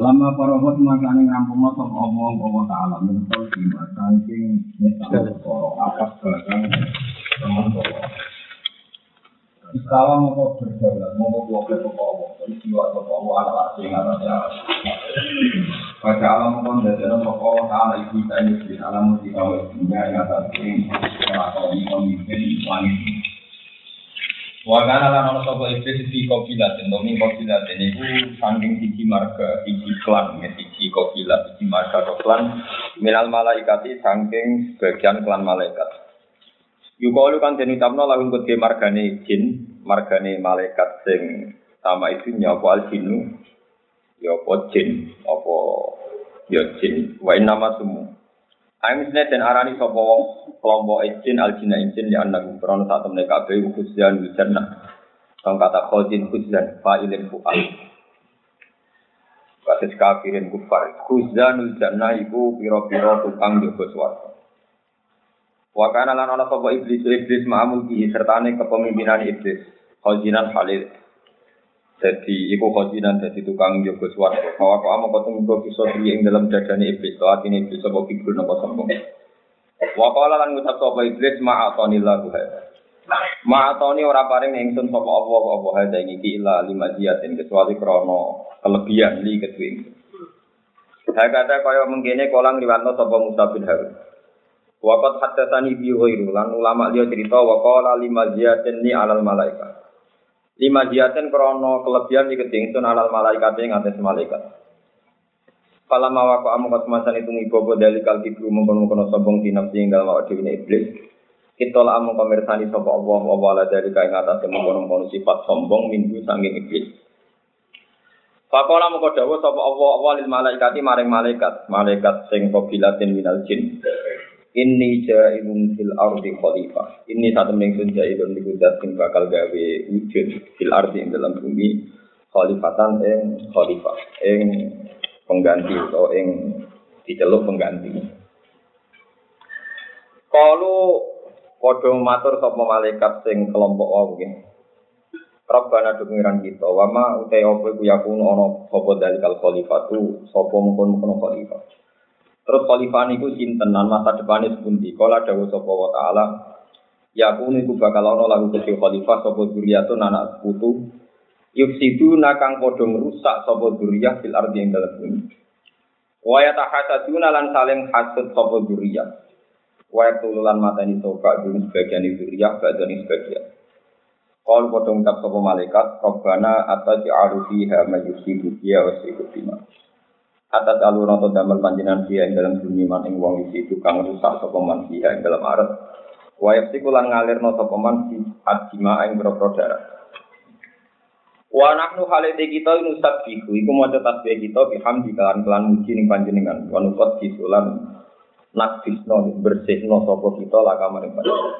Lama parohot makanya ngampung sapa Allah wa taala mental lima sangking nyesal koro atas belakang teman-teman. Istawa mau berdaulat, mau keluar ke Allah, istiwa ke Allah ala asing atasnya. Pada alam pun dari dalam Allah Taala ibu ini di alam yang ini di pemimpin langit. Wakana lan ana sapa iblis di kopilat domi kopilat ini ku saking siji marga siji klan ya siji kopilat siji marga klan. Minal malaikati saking sebagian klan malaikat. Yukalu kan den ucapno lagu kedhe margane jin, margane malaikat sing sama itu apa al jinu? Ya apa jin, apa ya jin, wa nama sumu. Amisne dan arani sapa wong kelompok jin al jina jin ya anak krono saat temne kabeh khusyan wijanna. Kang kata khozin khuzan fa'ilin fu'al. Kasus kafirin kufar. Khuzanul jannah iku pira-pira tukang jaga swarga. Wa kana lan ana sapa iblis iblis ki sertane kepemimpinan iblis. Khazinan Khalid. Jadi iku khazinan dadi tukang jaga swarga. Bahwa kok amang ketemu kok bisa ing dalam dadane iblis. To atine iblis sapa kibul napa sombong. Wa qala lan ngucap sapa iblis ma'atonillahu hadza. Ma'atoni ora paring ingsun sapa Allah apa hadza iki illa lima jiatin kecuali krana kelebihan li kedue ingsun. Saya kata kaya mengkene kolang liwatno sapa Musa bin Harun. Waqat haddatsani bi lan ulama liya cerita wa qala lima jiatin ni alal malaikat. Lima jiatin krono kelebihan di ketingsun alal malaikat yang atas malaikat. Kala mawa ko amu kasmasan itu ngibobo dari kal kibru mengkono-kono sombong di nafsi yang dalam awak dewi iblis. Kita lah amu komersani sopa Allah wa dari kain atas mengkono-kono sifat sombong minggu sanging iblis. Fakola muka dawa sopa Allah awalil malaikati maring malaikat. Malaikat sing kobilatin minal jin. Ini jailun fil ardi khalifah. Ini satu mingsun jailun di kudat sing bakal gawe wujud fil ardi ing dalam bumi khalifatan ing khalifah ing pengganti atau ing diceluk pengganti. Kalau padha matur sapa malaikat sing kelompok wae nggih. Rabbana pengiran kita, wama utai apa iku yakunu ana sapa dalikal khalifatu sapa mungkon-mungkon khalifah. Terus khalifah niku sinten lan masa depane sepundi? Kala dawuh sapa wa taala Ya aku niku bakal ana lagu kecil khalifah sapa zuriyatun anak putu yufsidu nakang padha ngrusak sapa zuriyah fil ardi ing dalem bumi. Wa yatahasaduna lan saling hasud sapa zuriyah. Wa yatululan matani soka dulu sebagian zuriyah badani sebagian. Kalau padha ngucap sapa malaikat, Rabbana ataj'alu fiha mayyusidu fiha wa atas alur atau damel panjinan dia yang dalam man ing wong isi itu kang rusak sapa man dia yang dalam arat. Wa yafsikulan ngalirno sapa man fi adjima ing boro darah wa nahnu halite kita nusabbihu iku maca tasbih kita bihamdi kalan kelan muji ning panjenengan. Wa nufat disulan nakdisno bersihno sapa kita laka maring panjenengan.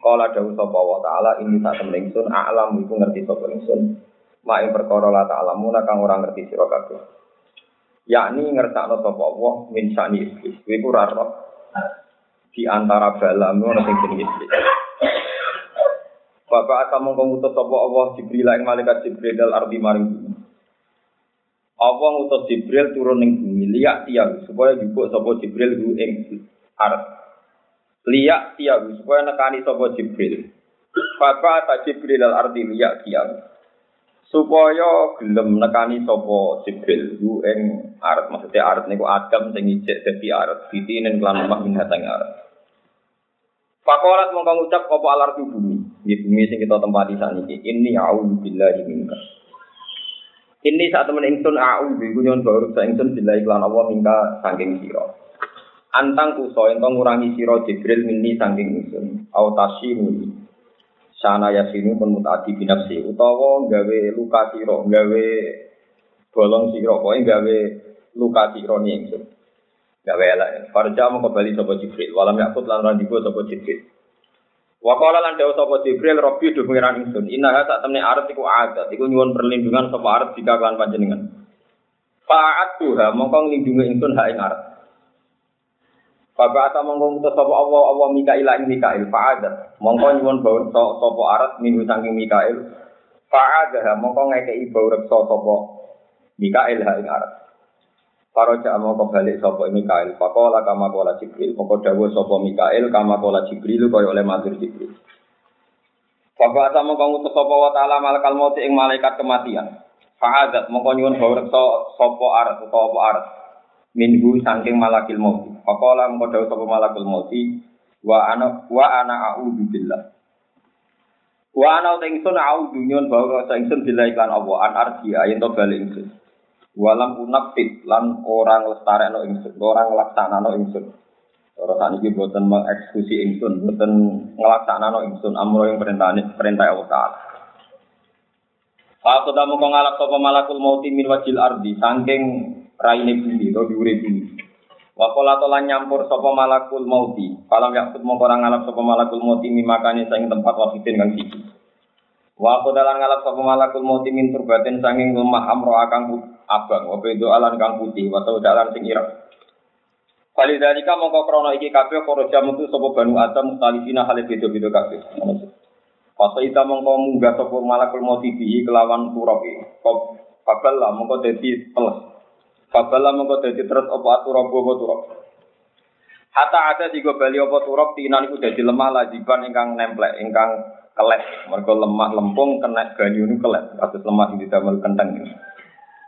Kala dawuh sapa wa taala ini tak temen a'lam iku ngerti sapa ingsun. Mak ing perkara la ta'lamu kang ora ngerti sira yakni ngertakno sapa Allah min sani iblis. Kuwi ku di antara bala ngono sing jenenge iblis. Bapak akan ngutus sapa Allah Jibril ing malaikat Jibril dal ardi maring bumi. Allah ngutus Jibril turun ning bumi liyak tiang supaya jupuk sapa Jibril ku ing ard. Liyak tiang supaya nekani sapa Jibril. Bapak tak Jibril dal ardi liyak tiang supaya gelem nekani sapa Jibril ku ing arat maksudnya arat niku Adam sing ijek dadi arat ditinen kelan lemah min hatang arat Pakolat mongko ngucap apa alar tu bumi di bumi sing kita tempati saniki ini a'udzu billahi minka. Ini saat temen ingsun a'udzu iku nyon baru sa ingsun billahi lan Allah minka saking sira. Antang kuso ento ngurangi sira Jibril minni saking ingsun. Au tasyimu sana yasinu pun mutati binafsi utawa gawe luka siro gawe bolong siro pokoknya gawe luka siro nih ingsun Gawe elek. Farja mau kembali sapa Jibril. Walam yakut lan randiku sapa Jibril. Wa qala lan dawuh sapa Jibril Rabbi do pengiran ingsun. Sak temne arep iku adat. Iku nyuwun perlindungan sapa arep jika panjenengan. Fa'at tuha mongko nglindungi ingsun hak ing arep. Bapak ata mongko ngutus sapa Allah Allah Mikail ing Mikail fa'adat. Mongko nyuwun bau sapa arep minggu saking Mikail. Fa'adah mongko ngekeki bau reksa sapa Mikail hak ing arep. Para cak mau kebalik sopo Mikail, pakola kama kola Jibril, moko dawa sopo Mikail, kama kola Jibril, kaya oleh matur Jibril. Bapak sama kamu ngutus sopo wa ta'ala malakal mauti ing malaikat kematian. Fa'adat mongko nyuwun bahwa sopo arat utawa apa arat. Minhu saking malakil mauti. Pakola mongko dawa sopo malakul mauti wa ana wa ana a'udzu billah. Wa ana ingsun a'udzu nyuwun bahwa ingsun billah iklan Allah an arji ayen to bali ingsun. walam unafit lan orang lestarekno ingsun, orang nglaksanano ingsun. Ora saniki boten mengeksekusi ingsun, boten nglaksanano ingsun amro yang perintah perintah Allah Taala. Aku tamu kong sapa malakul mauti min wajil ardi saking raine bumi to diure bumi. Wa qala nyampur sapa malakul mauti. Falam yakut mongko ora ngalap sapa malakul mauti mimakane saing tempat wafidin kang siji. Wa aku dalan ngalap sapa malakul mauti min turbatin sanging lemah amro akang abang, wa bedo alan kang putih, wa dalan sing ireng. Kali dalika mongko krono iki kabeh para jam itu sapa banu Adam mustalifina hale beda-beda kabeh. Fasa ita mongko munggah sapa malakul mauti bihi kelawan turab Kop kabel lah mongko dadi teles. Kabel lah mongko dadi terus apa turab apa turab. Hatta ada tiga bali apa turab tinan iku dadi lemah lajiban ingkang nemplek ingkang kelet. Mergo lemah lempung kena banyu niku kelet. Kados lemah sing didamel kenteng.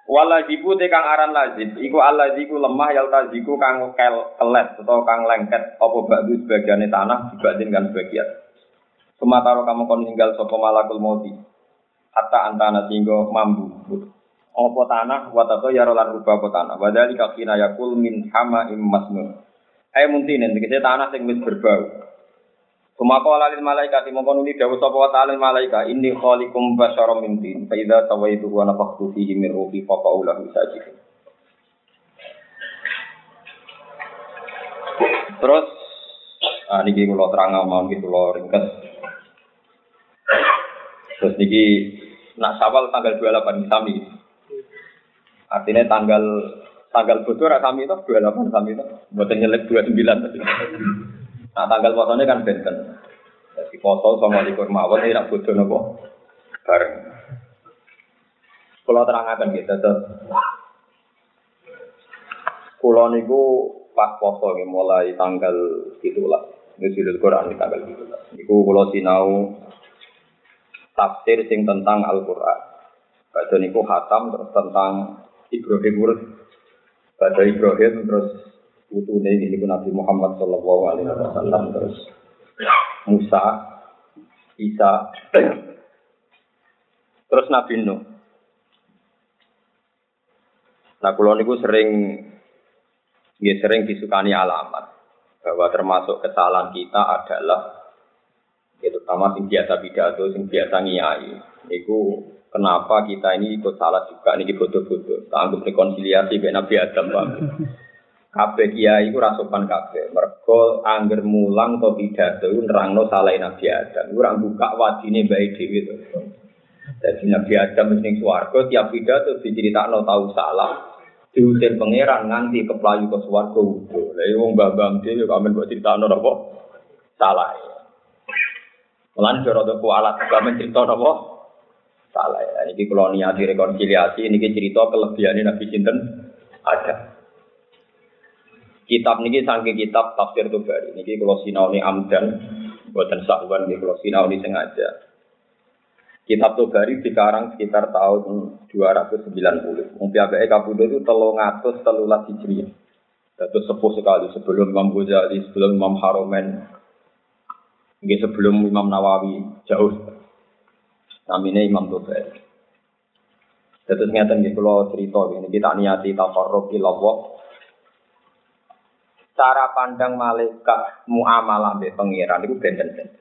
Walajibu te kang aran lazib, iku alaziku lemah yal taziku kang kel kelet atau kang lengket apa ba'du sebagiannya tanah dibanding kan sebagian. Semataro kamu kon tinggal sapa malakul mauti. Hatta antana singgo mambu. Apa tanah watato ya rolan rubah apa tanah. Wadali kakina yakul min hama masnun. Ayo muntinen, tanah sing wis berbau. Kumako alalil malaikat mongko nuli dawuh sapa wa ta'ala malaika inni khaliqum basyaram min tin fa idza tawaitu wa nafakhtu fihi min ruhi fa qaulah sajid. Terus ah niki kula terang mawon iki kula ringkes. Terus niki nak sawal tanggal 28 sami. Artinya tanggal tanggal bodoh sami itu 28 sami itu. Mboten nyelek 29 tadi. Nah tanggal posone kan benten. Jadi poso sama likur mawon ini nak bodoh nopo bareng. Kalau terangkan gitu, terus Kulo niku pas poso mulai tanggal itulah. Nusilul Quran di tanggal itulah. Niku kulo sinau tafsir sing tentang Al Quran. Baca niku hatam terus tentang Ibrahim urut. Baca Ibrahim terus putune ini Nabi Muhammad Shallallahu Alaihi Wasallam terus Musa, Isa, terus Nabi Nuh. Nah, kalau niku sering, ya sering disukani alamat bahwa termasuk kesalahan kita adalah ya terutama sing biasa pidato, sing biasa ngiyai. Niku kenapa kita ini ikut salah juga, ini bodoh-bodoh. Tanggung rekonsiliasi dengan Nabi Adam, Pak. kabeh kiai iku rasopan kabeh. Mergo angger mulang to pidato nerangno salah Nabi Adam. Ora buka wadine bae dhewe to. Jadi Nabi Adam ning swarga tiap pidato diceritakno tahu salah. Diusir pangeran nganti keplayu ke swarga udo. Lah wong mbah-mbah dhewe kok amen kok critakno? Salah. Lan cara to kualat kok amen cerita? Salah. Ini kalau niati rekonsiliasi, ini cerita kelebihan Nabi Sinten ada. Kitab niki saking kitab tafsir Tobari. Niki kalau sinau ini amdan, buatan sahwan niki kalau sinau ini sengaja. Kitab Tobari dikarang sekitar tahun 290. Mungkin agak kabudo itu telung atus telulat hijriah. Itu sepuh sekali sebelum Imam Ghazali, sebelum Imam Haromen, sebelum Imam Nawawi jauh. Namanya Imam Tobari. Terus ngeten nggih kula cerita ini kita niati tafarruq ilallah cara pandang malaikat muamalah be pangeran itu benten-benten.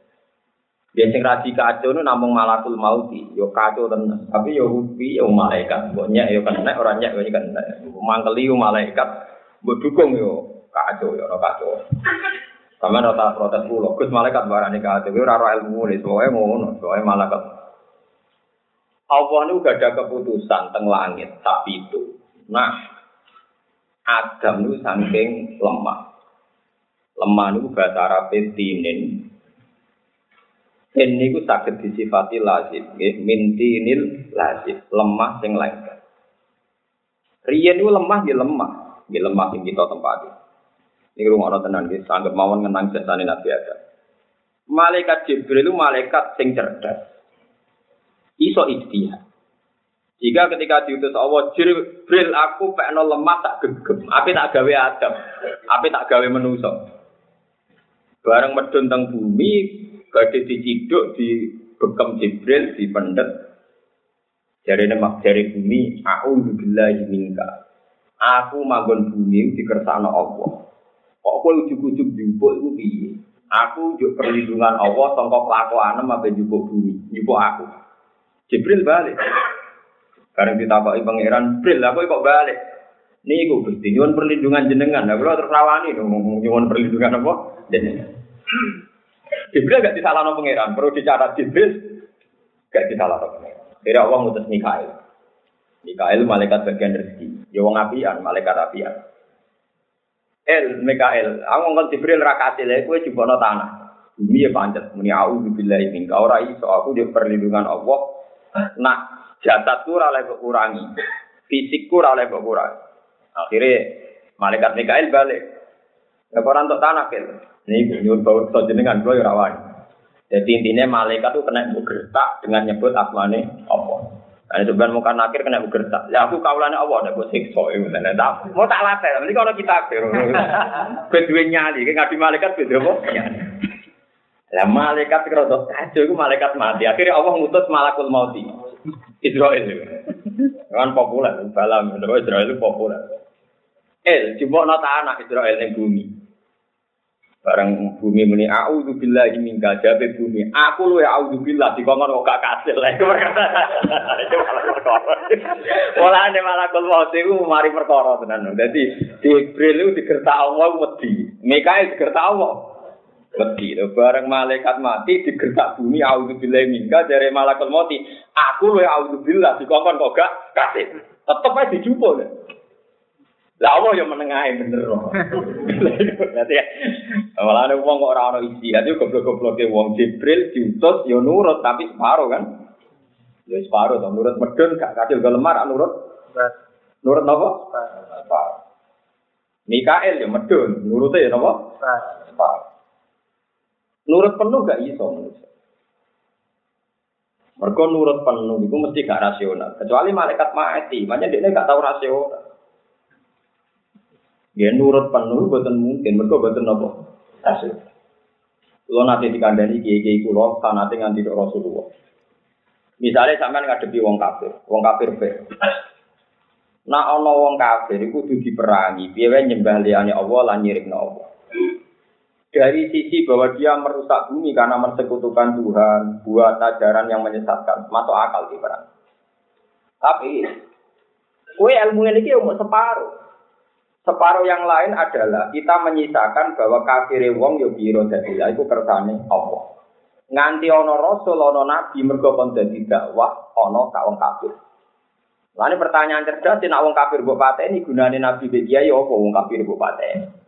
Dia sing radi nu namung malakul mauti, yo kacau tenan. Tapi yo rupi yo malaikat, mbok nyek yo kena ora nyek yo kena. Mangkeli yo malaikat, mbok dukung yo kacau ya, kacau. Sama nota protes pulau, Gus malaikat barani kacau, ora ora ilmu nih, soalnya ngono, soalnya malaikat. Allah ini udah ada keputusan teng langit, tapi itu. Nah, Adam itu saking lemah. Lemah itu bahasa Arab tinin. Ini itu sakit disifati lazim, mintinil lazim, lemah sing lengket. Riyen itu lemah, dia lemah, dia lemah sing kita tempati. Ini orang tenang, dia sangat mawon ngenang jasane Nabi Adam. Malaikat Jibril itu malaikat sing cerdas. Iso istihad. Jika ketika diutus Allah, Jibril aku pengen lemah tak gegem. Apa tak gawe Adam? Apa tak gawe menuso? Bareng medun teng bumi, badhe diciduk di bekem Jibril di pendet. Jari nemak jari bumi, aku billahi minka. Aku manggon bumi dikersakno Allah. Kok kowe ujug-ujug jupuk iku piye? Aku juk perlindungan Allah sangka kelakuanem apa jupuk bumi, jupuk aku. Jibril balik. Karena ditakoki pangeran, "Bril, aku kok balik?" Niku Gusti nyuwun perlindungan jenengan. Lah kula terus rawani nyuwun perlindungan apa? Jenengan. Jibril gak disalahno pangeran, perlu dicatat Jibril gak disalahno pangeran. Kira Allah ngutus Mikail. Mikail malaikat bagian rezeki. Ya wong apian, malaikat apian. El Mikail, aku ngomong Jibril ra kasile kowe jubono tanah. Bumi ya pancet muni auzubillahi minka ora iso aku di perlindungan Allah. Nah, jasadku ora oleh kurangi. Fisikku ora oleh kurangi. Akhirnya malaikat Mikail balik. Laporan untuk tanah kel. Ini nyuwun bau jenengan kula ya rawani. Jadi intinya malaikat itu kena bergerak dengan nyebut asmane Allah. Nah, sebenarnya muka nakir kena bergerak. Ya aku kaulane Allah ada buat siksa itu. Mau tak latih, nanti kalau kita berdua nyali, kayak ngadi malaikat apa? Lah malaikat kira kacau itu malaikat mati. Akhirnya Allah ngutus malakul mauti. Israel itu. Kan populer, dalam Israel itu populer. El, coba nota anak Israel yang bumi. Barang bumi muni auzu billahi minka jabe bumi. Aku luwe auzu billah dikongkon kok gak kasil. Itu malah perkara. Wala ane malah kul iku mari perkara tenan. Dadi Jibril itu digertak Allah wedi. Mikael digertak Allah. Wedi. Bareng malaikat mati digertak bumi auzu billahi minka jare malakul maut. Aku luwe auzu billah dikongkon kok gak kasil. Tetep ae dijupuk. Lah Allah yang menengahi bener. Berarti ya. Malah ada wong kok ora ono isi, ati goblok-gobloke wong Jibril diutus ya nurut tapi separuh kan. Ya separuh to nurut medun gak kadil gak lemar nurut. Nurut napa? Separuh. Mikael ya medun, nurute ya napa? Separuh. Nurut penuh gak iso manusia. Mereka nurut penuh itu mesti gak rasional. Kecuali malaikat mati, makanya dia gak tahu rasional. Ya nurut penuh buatan mungkin, mereka buatan apa? Hasil. Kalau nanti dikandani kiai kiai kulo, nanti nganti Rasulullah. Misalnya sampean ngadepi wong kafir, wong kafir be. Nah ono wong kafir itu kudu diperangi, piye nyembah liyane Allah lan nyirikno Allah. Dari sisi bahwa dia merusak bumi karena mensekutukan Tuhan, buat ajaran yang menyesatkan, masuk akal diperangi. Tapi, kue ilmu ini mau separuh. Separuh yang lain adalah kita menyisakan bahwa kafir wong yo biro dadi iku kersane Allah. Nganti ana rasul ana nabi mergo kon dadi dakwah ana ka wong kafir. Lani pertanyaan cerdas nek wong kafir mbok pateni gunane nabi be kiai apa wong kafir mbok pateni.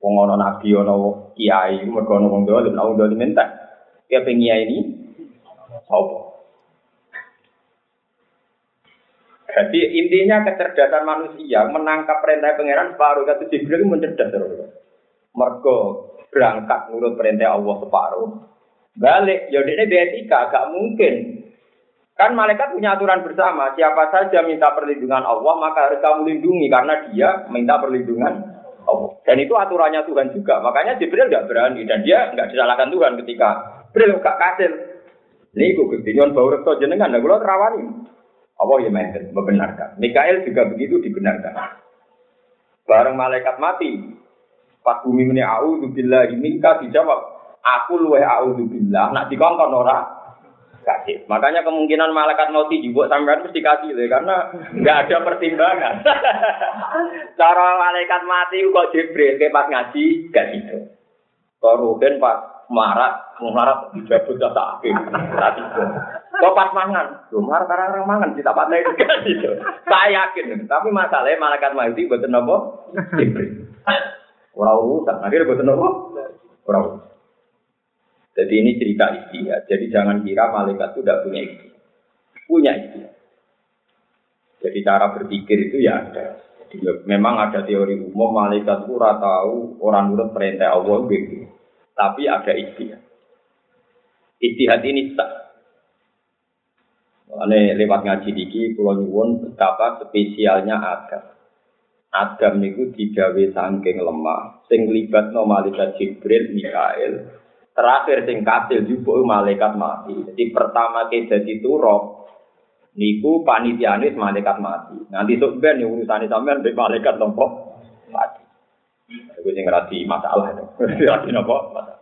Wong ana nabi ana kiai mergo ana wong dolim, wong dolim entek. Ya ini apa? Jadi intinya kecerdasan manusia menangkap perintah pangeran separuh kata Jibril itu mencerdas Mergo berangkat nurut perintah Allah separuh. Balik, ya ini betika, gak mungkin. Kan malaikat punya aturan bersama, siapa saja minta perlindungan Allah maka harus kamu lindungi karena dia minta perlindungan Allah. Dan itu aturannya Tuhan juga. Makanya Jibril gak berani dan dia nggak disalahkan Tuhan ketika Jibril gak kasih. Ini gue ketinggian bau rekto jenengan, dan gue terawani. Allah ya membenarkan. Mikael juga begitu dibenarkan. Bareng malaikat mati, pas bumi ini auzu billahi minka dijawab, aku luwe auzu billah, nak dikongkon ora kasih. Makanya kemungkinan malaikat mau dijubuk sampean mesti kasih deh, karena nggak ada pertimbangan. Cara malaikat mati kok Jibril ke pas ngaji gak gitu. Kalau pas marat, marat dijabut jasa akhir, tadi Kok pas mangan, lu marah karena orang mangan kita pandai gak gitu. Saya yakin, tapi masalahnya malaikat mati buat nopo Jibril. Orang urusan, akhirnya buat nopo Orang jadi ini cerita istihad. Jadi jangan kira malaikat itu tidak punya istihad. Punya istihad. Jadi cara berpikir itu ya ada. Jadi memang ada teori umum malaikat itu tahu orang nurut perintah Allah begitu. Tapi ada istihad. Istihad ini sah. Ini lewat ngaji diki, pulau nyuwun betapa spesialnya Adam. Adam itu digawe sangking lemah, sing libat no malaikat Jibril, Mikael, Terakhir sing kasil jupuk malaikat mati. Jadi pertama ke jadi turok niku panitianis malaikat mati. Nanti sok ben urusan sampean be malaikat nopo mati. Iku sing ngerti masalah itu. Ngerti nopo masalah.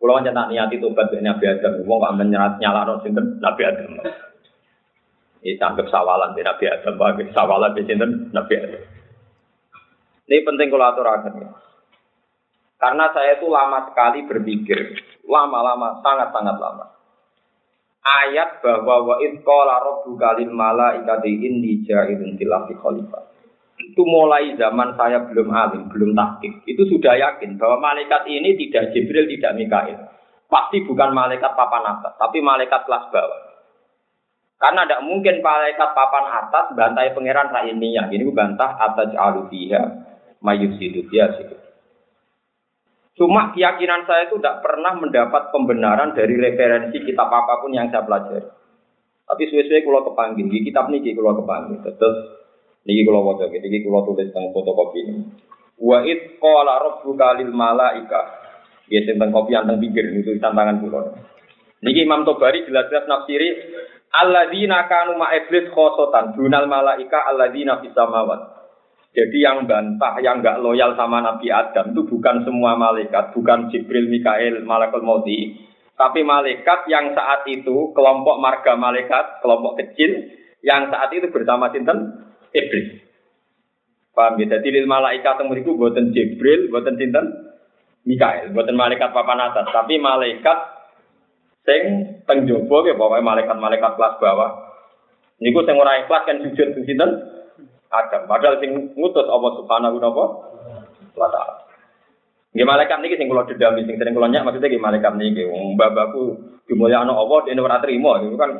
Kulo tak niati tobat ben Nabi Adam, wong kok menyerat nyalano sinten Nabi Adam. Ini tangkap sawalan di Nabi Adam, bagi sawalan di sinten Nabi Adam. Ini penting kalau aturakan ya. Karena saya itu lama sekali berpikir, lama-lama, sangat-sangat lama. Ayat bahwa wa idqala rabbuka lil malaikati inni ja'ilun fil khalifah. Itu mulai zaman saya belum alim, belum tahqiq. Itu sudah yakin bahwa malaikat ini tidak Jibril, tidak Mikail. Pasti bukan malaikat papan atas, tapi malaikat kelas bawah. Karena tidak mungkin malaikat papan atas bantai pangeran rakyat Ini bantah atas alufiha mayusidu biasa. Cuma keyakinan saya itu tidak pernah mendapat pembenaran dari referensi kitab apa pun yang saya pelajari. Tapi sesuai kalau kepanggil, di kitab ini kalau kepanggil. Terus ini kalau wajah, ini kalau tulis tentang fotokopi ini. Wa id qala rabbuka lil malaika. Ya tentang kopi yang pinggir itu tantangan pulau. Niki Imam Tobari jelas-jelas nafsiri alladzina kanu ma iblis khosotan dunal malaika alladzina fis samawat. Jadi yang bantah, yang nggak loyal sama Nabi Adam itu bukan semua malaikat, bukan Jibril, Mikael, Malakul Mauti, tapi malaikat yang saat itu kelompok marga malaikat, kelompok kecil yang saat itu bersama sinten iblis. Paham ya? Jadi lil malaikat itu buatan Jibril, buatan sinten Mikael, buatan malaikat papan atas, tapi malaikat sing teng jowo ya pokoknya malaikat-malaikat kelas bawah. Niku sing ora ikhlas kan sujud sinten Adam. Padahal sing ngutus Allah Subhanahu wa taala. Nggih malaikat niki sing kula dedami sing sering kula nyak maksudnya nggih malaikat niki wong mbah-mbahku dimulyakno Allah dene ora trimo itu kan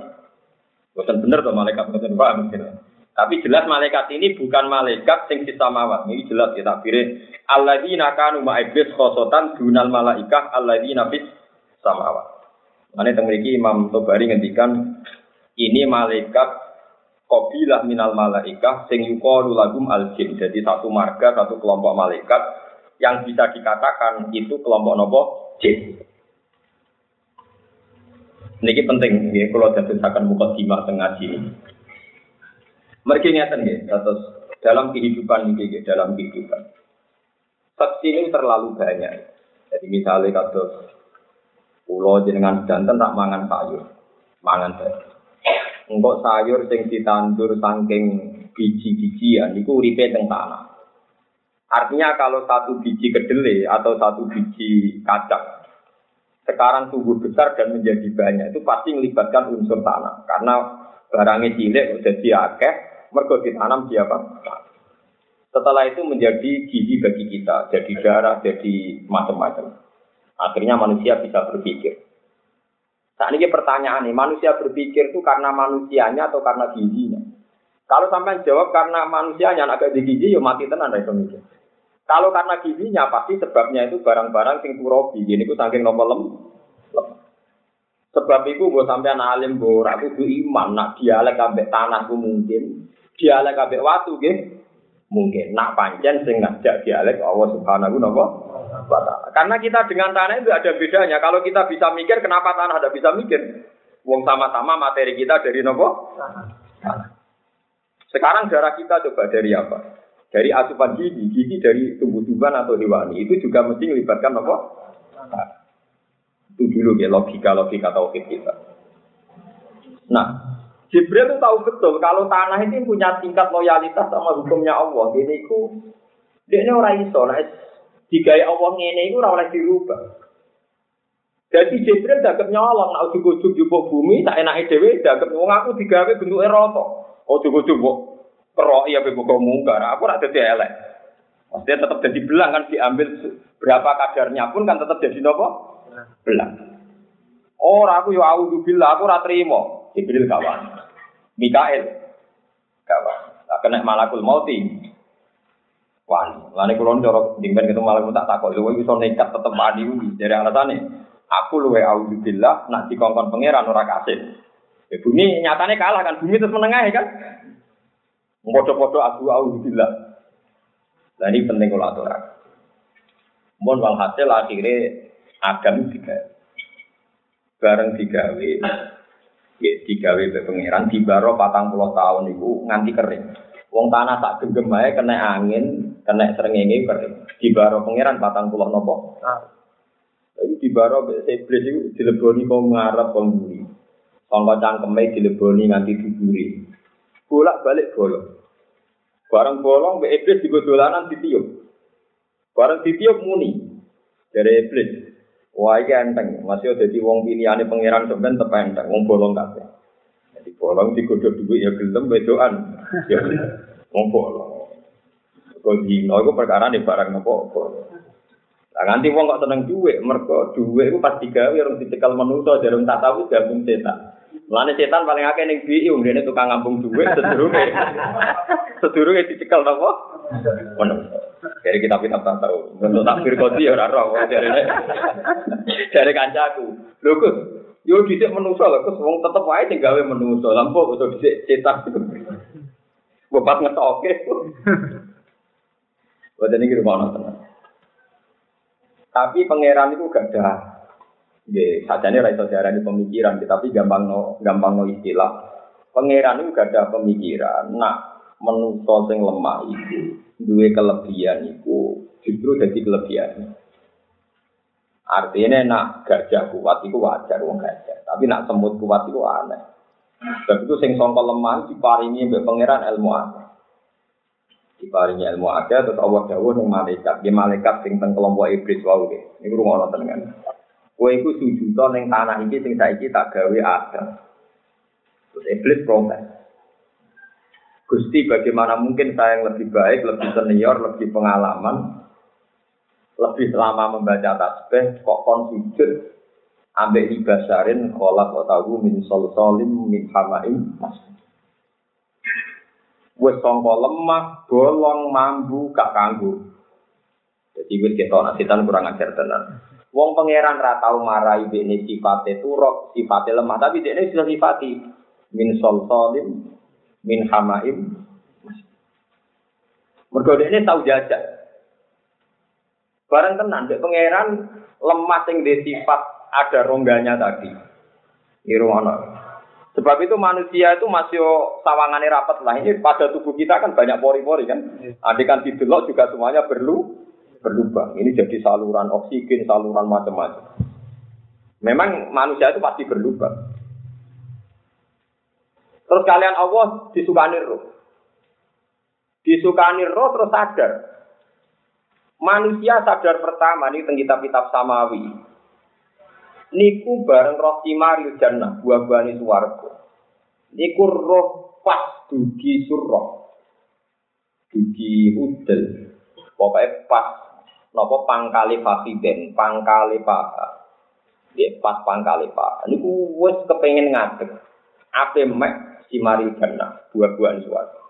boten bener to malaikat boten paham mungkin. Tapi jelas malaikat ini bukan malaikat sing mawat. Ini jelas ya takbire alladzina kanu ma'iblis khosotan dunal malaikah alladzina fis samawat. Mane teng mriki Imam Tobari ngendikan ini malaikat Kobilah minal malaikah sing yuqalu lagum al jin. Jadi satu marga, satu kelompok malaikat yang bisa dikatakan itu kelompok nopo jin. Ini penting ya kalau dadosaken mukadimah tengah sini. Mereka ingatan ya, terus dalam kehidupan ini, dalam kehidupan. Saksi ini terlalu banyak. Jadi misalnya kata pulau jenengan jantan tak mangan sayur, mangan sayur. Engkau sayur sing ditandur saking biji-bijian itu uripe teng tanah. Artinya kalau satu biji kedelai atau satu biji kacang sekarang tumbuh besar dan menjadi banyak itu pasti melibatkan unsur tanah karena barangnya cilik jadi akeh mergo ditanam di apa? Setelah itu menjadi gizi bagi kita, jadi darah, jadi macam-macam. Akhirnya manusia bisa berpikir. Saat ini pertanyaan nih, manusia berpikir itu karena manusianya atau karena gizinya? Kalau sampai jawab karena manusianya agak di gizi, ya mati tenan dari mikir. Kalau karena gizinya pasti sebabnya itu barang-barang sing turobi, ini ku saking nomor lem. Sebab itu gue sampai alim gue ragu tuh iman, nak dialek ambek tanah gue mungkin, dialek ambek watu gitu mungkin. Nak panjang sing ngajak dialek Allah Subhanahu wa Karena kita dengan tanah itu ada bedanya. Kalau kita bisa mikir, kenapa tanah ada bisa mikir? Wong sama-sama materi kita dari nopo? Sekarang darah kita coba dari apa? Dari asupan gizi, gizi dari tumbuh-tumbuhan atau hewani. Itu juga mesti melibatkan nopo? Itu dulu ya logika-logika tauhid kita. Nah, Jibril itu tahu betul kalau tanah ini punya tingkat loyalitas sama hukumnya Allah. Ini itu dia ini orang iso, nah, jika Allah ini itu orang dirubah. Jadi Jibril dagem nyolong, nak ujuk-ujuk jupuk bumi, tak enak dewe dagem wong aku digawe bentuk eroto. Oh ujuk-ujuk kok kerok iya bebo mungkar, aku ora dadi elek. Maksudnya tetap jadi belang kan diambil berapa kadarnya pun kan tetap jadi nopo? Belang. Oh, aku yo auzubillah, aku ora trimo. Jibril kawan. Mikael kawan. Tak kena malakul mauti. Wani, lani kulon jorok dimben ketemu malakul tak takut, lu iso nekat tetep mati dari alasane. Aku luwe auzubillah nak dikongkon pangeran ora kasih. Ya, bumi nyatane kalah kan, bumi terus menengah ya kan. Podo-podo aku auzubillah. Nah ini penting kalau aturan. Mohon wal hasil akhirnya agam tiga. Bareng digawe, ya digawe be pangeran di baro patang puluh tahun itu nganti kering. Wong tanah tak genggam kena angin, kena serengenge kering. Di baro pangeran patang puluh nopo. Tapi di baro iblis itu dileboni kau ngarep kau mburi. Sangka cangkeme dileboni nganti diburi. Bolak balik bolong. Barang bolong be iblis juga dolanan ditiup. Barang ditiup muni dari iblis. Wah iki enteng, masih ada di wong pilihane pangeran sampean tepa enteng, wong bolong kabeh. Jadi bolong digodhog duit ya gelem wedoan. Ya wong bolong. Kok dino iku perkara nih barang nopo Nah, nganti wong kok seneng duit, mergo duit itu pas digawe orang dicekal manusia, jarang tak tahu gabung setan. Mulane setan paling akeh ning BI wong dene tukang ngambung duit sedurunge. sedurunge dicekal napa? Manusia. Dari kita kita tak tahu. Untuk takbir kodi ya ora dari dari kancaku. Lho Gus, yo dhisik manusa lho, Gus wong tetep wae sing gawe manusa. Lampu kok dhisik setan. Bapak ngetoke. Wadah ini rumah tenan. Tapi pangeran itu gak ada. Ya, sajane ra iso diarani pemikiran, tapi gampang no, gampang no istilah. Pangeran itu gak ada pemikiran. Nah, menuso sing lemah itu, dua kelebihan itu justru jadi kelebihan. Artinya nak gajah kuat itu wajar wong gajah, tapi nak semut kuat itu aneh. Sebab itu sing songkol lemah diparingi mbek pangeran ilmu aneh diparingi ilmu ada terus Allah dawuh ning malaikat. Di malaikat sing teng kelompok iblis wae iki niku rungono tenan. Kowe iku sujud ning tanah iki sing saiki tak gawe ada terus iblis protes. Gusti bagaimana mungkin saya yang lebih baik, lebih senior, lebih pengalaman, lebih lama membaca tasbih, kok kon sujud ambek ibasarin kolak otahu min sol solim min masjid wis sangka lemah, bolong, mambu, gak kanggo. Jadi wis ketok setan kurang ajar tenan. Wong pangeran ra tau marahi dene sifate turok, sifate lemah, tapi dene sudah sifati min solsolim, min hamaim. Mergo dene tau jajak. Bareng tenan, dek pangeran lemah sing sifat ada rongganya tadi. Irwana. Sebab itu manusia itu masih sawangannya rapat lah. Ini pada tubuh kita kan banyak pori-pori kan. Nanti kan didelok juga semuanya perlu berlubang. Ini jadi saluran oksigen, saluran macam-macam. Memang manusia itu pasti berlubang. Terus kalian Allah disukani roh. Disukani roh terus sadar. Manusia sadar pertama ini tentang kitab-kitab samawi niku bareng roh simaril jannah buah-buahane swarga niku roh pas dugi surah. Dugi udel. Pokoknya pas fasiden pangkali paha dia pas pangkali paha niku wes kepengen ngadeg. Ape mek simaril jannah buah-buahan swarga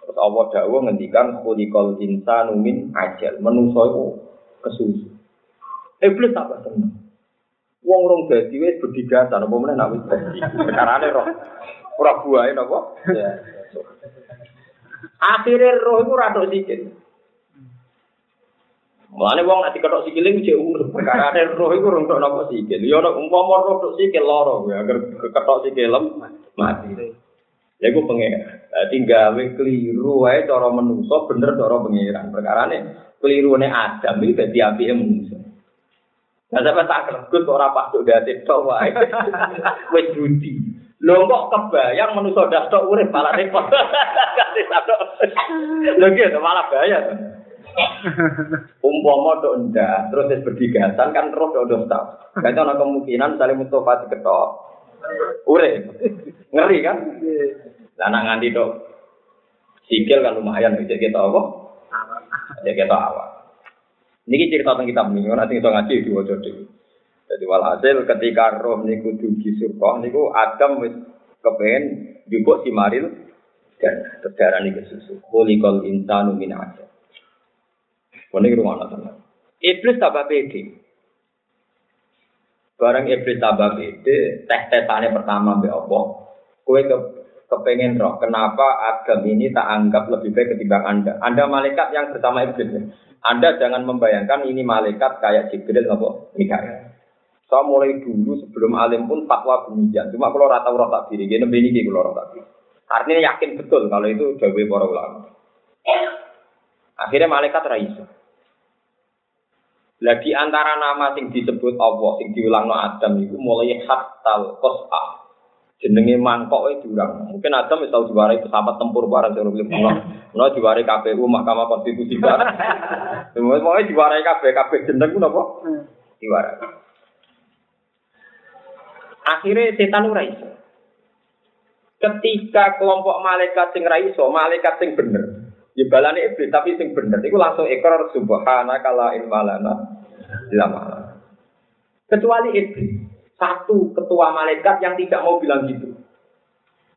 Terus Allah dawuh ngendikan kulikol insanu min ajal. Menungso kesusu. Iblis tak seneng. Wong rong dadi wis bedigatan apa meneh nak wis dadi. Perkarane roh. Ora buahe napa? Ya. Akhire roh iku ora tok sikil. Mulane wong nek diketok sikile ku jek urip. Perkarane roh iku rong tok napa sikil. Ya nek umpama roh tok sikil lara ya ketok sikilem mati. Ya iku pengen. Dadi gawe keliru wae cara menungso bener cara pengiran. Perkarane kelirune Adam iki dadi apike menungso. Nah, sampai tak kergut kok ora pas tok dadi tok wae. Wis budi. Lho kok kebayang manusa dak tok urip malah repot. Lho gitu malah bahaya. Umpama tok ndak, terus wis berdigasan kan terus tok tok tak. Kan ana kemungkinan saling Mustafa diketok. Urip. Ngeri kan? Lah nak nganti tok sikil kan lumayan bisa kita apa? Ya kita awak. Niki cerita tentang kitab ini, nanti kita ngaji di wajah. Jadi walhasil ketika roh niku dugi surga niku Adam kepengen jupuk si Maril dan terdarah ke susu. Kulikol insanu min aja. Ini rumah teman. Iblis tambah pede. Barang iblis pede, tes tesannya pertama be Allah. Kue ke kepengen roh. Kenapa Adam ini tak anggap lebih baik ketimbang Anda? Anda malaikat yang bersama iblis. Anda jangan membayangkan ini malaikat kayak Jibril atau Mikael. Saya mulai dulu sebelum alim pun fatwa demikian. Cuma kalau rata rata diri, gini begini kalau rata. Artinya yakin betul kalau itu dawe para ulama. Akhirnya malaikat raisa. Lah di antara nama sing disebut Allah sing diulang no Adam itu mulai hatal qas'a jenenge mangkok itu durang. Mungkin ada misal diwarai pesawat tempur barang sing lebih pulang. Ono diwarai KPU Mahkamah Konstitusi barang. Semuanya diwarai kabeh kabeh jeneng napa? Diwarai. Akhirnya setan ora iso. Ketika kelompok malaikat sing ra iso, malaikat sing bener. Ya balane iblis tapi sing bener iku langsung ikrar subhanaka la ilma lana illa Kecuali iblis satu ketua malaikat yang tidak mau bilang gitu.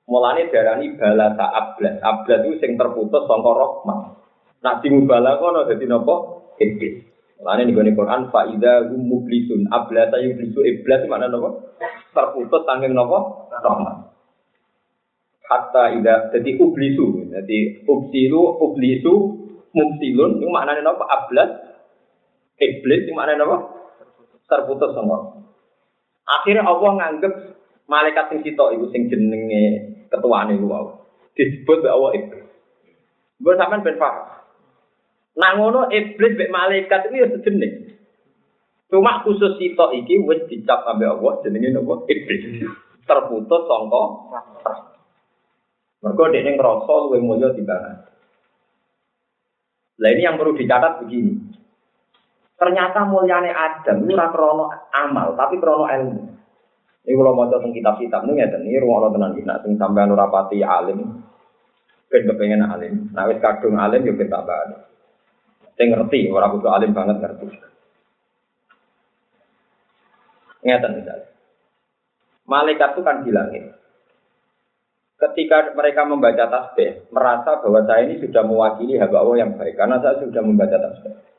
Mulane darani bala ta ablas. Ablas itu sing terputus sangka rahmat. Nak dimubala kono dadi napa? Iblis. Mulane ning Quran fa idza hum mublisun ablasa yublisu iblis mana napa? Terputus saking napa? Rahmat. Hatta ida jadi ublisu. Jadi ubsilu ublisu mumsilun itu maknanya napa? Ablas iblis itu maknanya napa? Terputus sama. Akhirnya Allah nganggep malaikat sing sitok iku sing jenenge ketuane iku wau. Disebut mbek Allah iblis. Mbok sampean ben paham. Nah ngono iblis mbek malaikat itu ya sejenis. Cuma khusus sitok iki wis dicap ambek Allah jenenge nopo? Iblis. Terputus sangka Mergo dekne ngrasa luwih mulya timbang. Lah ini yang perlu dicatat begini. Ternyata mulyane Adam ora krono amal, tapi krono ilmu. Ini kalau mau tentang kitab-kitab ini ngeten, ini rumah Allah tenan kita, sing sampean ora pati alim, ben kepengen alim. Nah wis kadung alim yo ben tambah. Sing ngerti, ora kudu alim banget ngerti. Ngeten misalnya. Malaikat itu kan bilangin, ketika mereka membaca tasbih, merasa bahwa saya ini sudah mewakili hamba Allah yang baik, karena saya sudah membaca tasbih.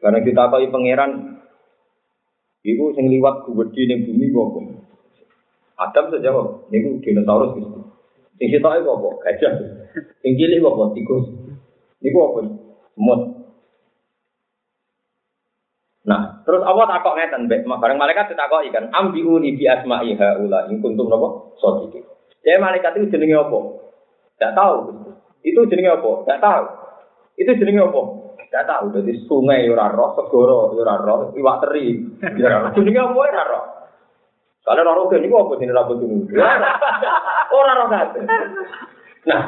Karena kita tahu pangeran itu sing liwat gede ning bumi kok. Adam saja kok, niku dinosaurus gitu. Sing sitoke apa? Gajah. Sing cilik apa? Tikus. Niku apa? Semut. Nah, terus Allah takok ngeten, mbek bareng malaikat ditakoki kan, ambiuni bi asma'i haula in kuntum napa? Sadiqin. Ya malaikat itu jenenge apa? Tidak tahu. Itu jenenge apa? Tidak tahu. Itu jenenge apa? Gak tahu, jadi sungai ora roh, segoro ora roh, iwak teri. Ya ora roh. Jenenge apa ora roh? Kalau roh roh niku apa jenenge rambut ini? Ora roh kabeh. Nah,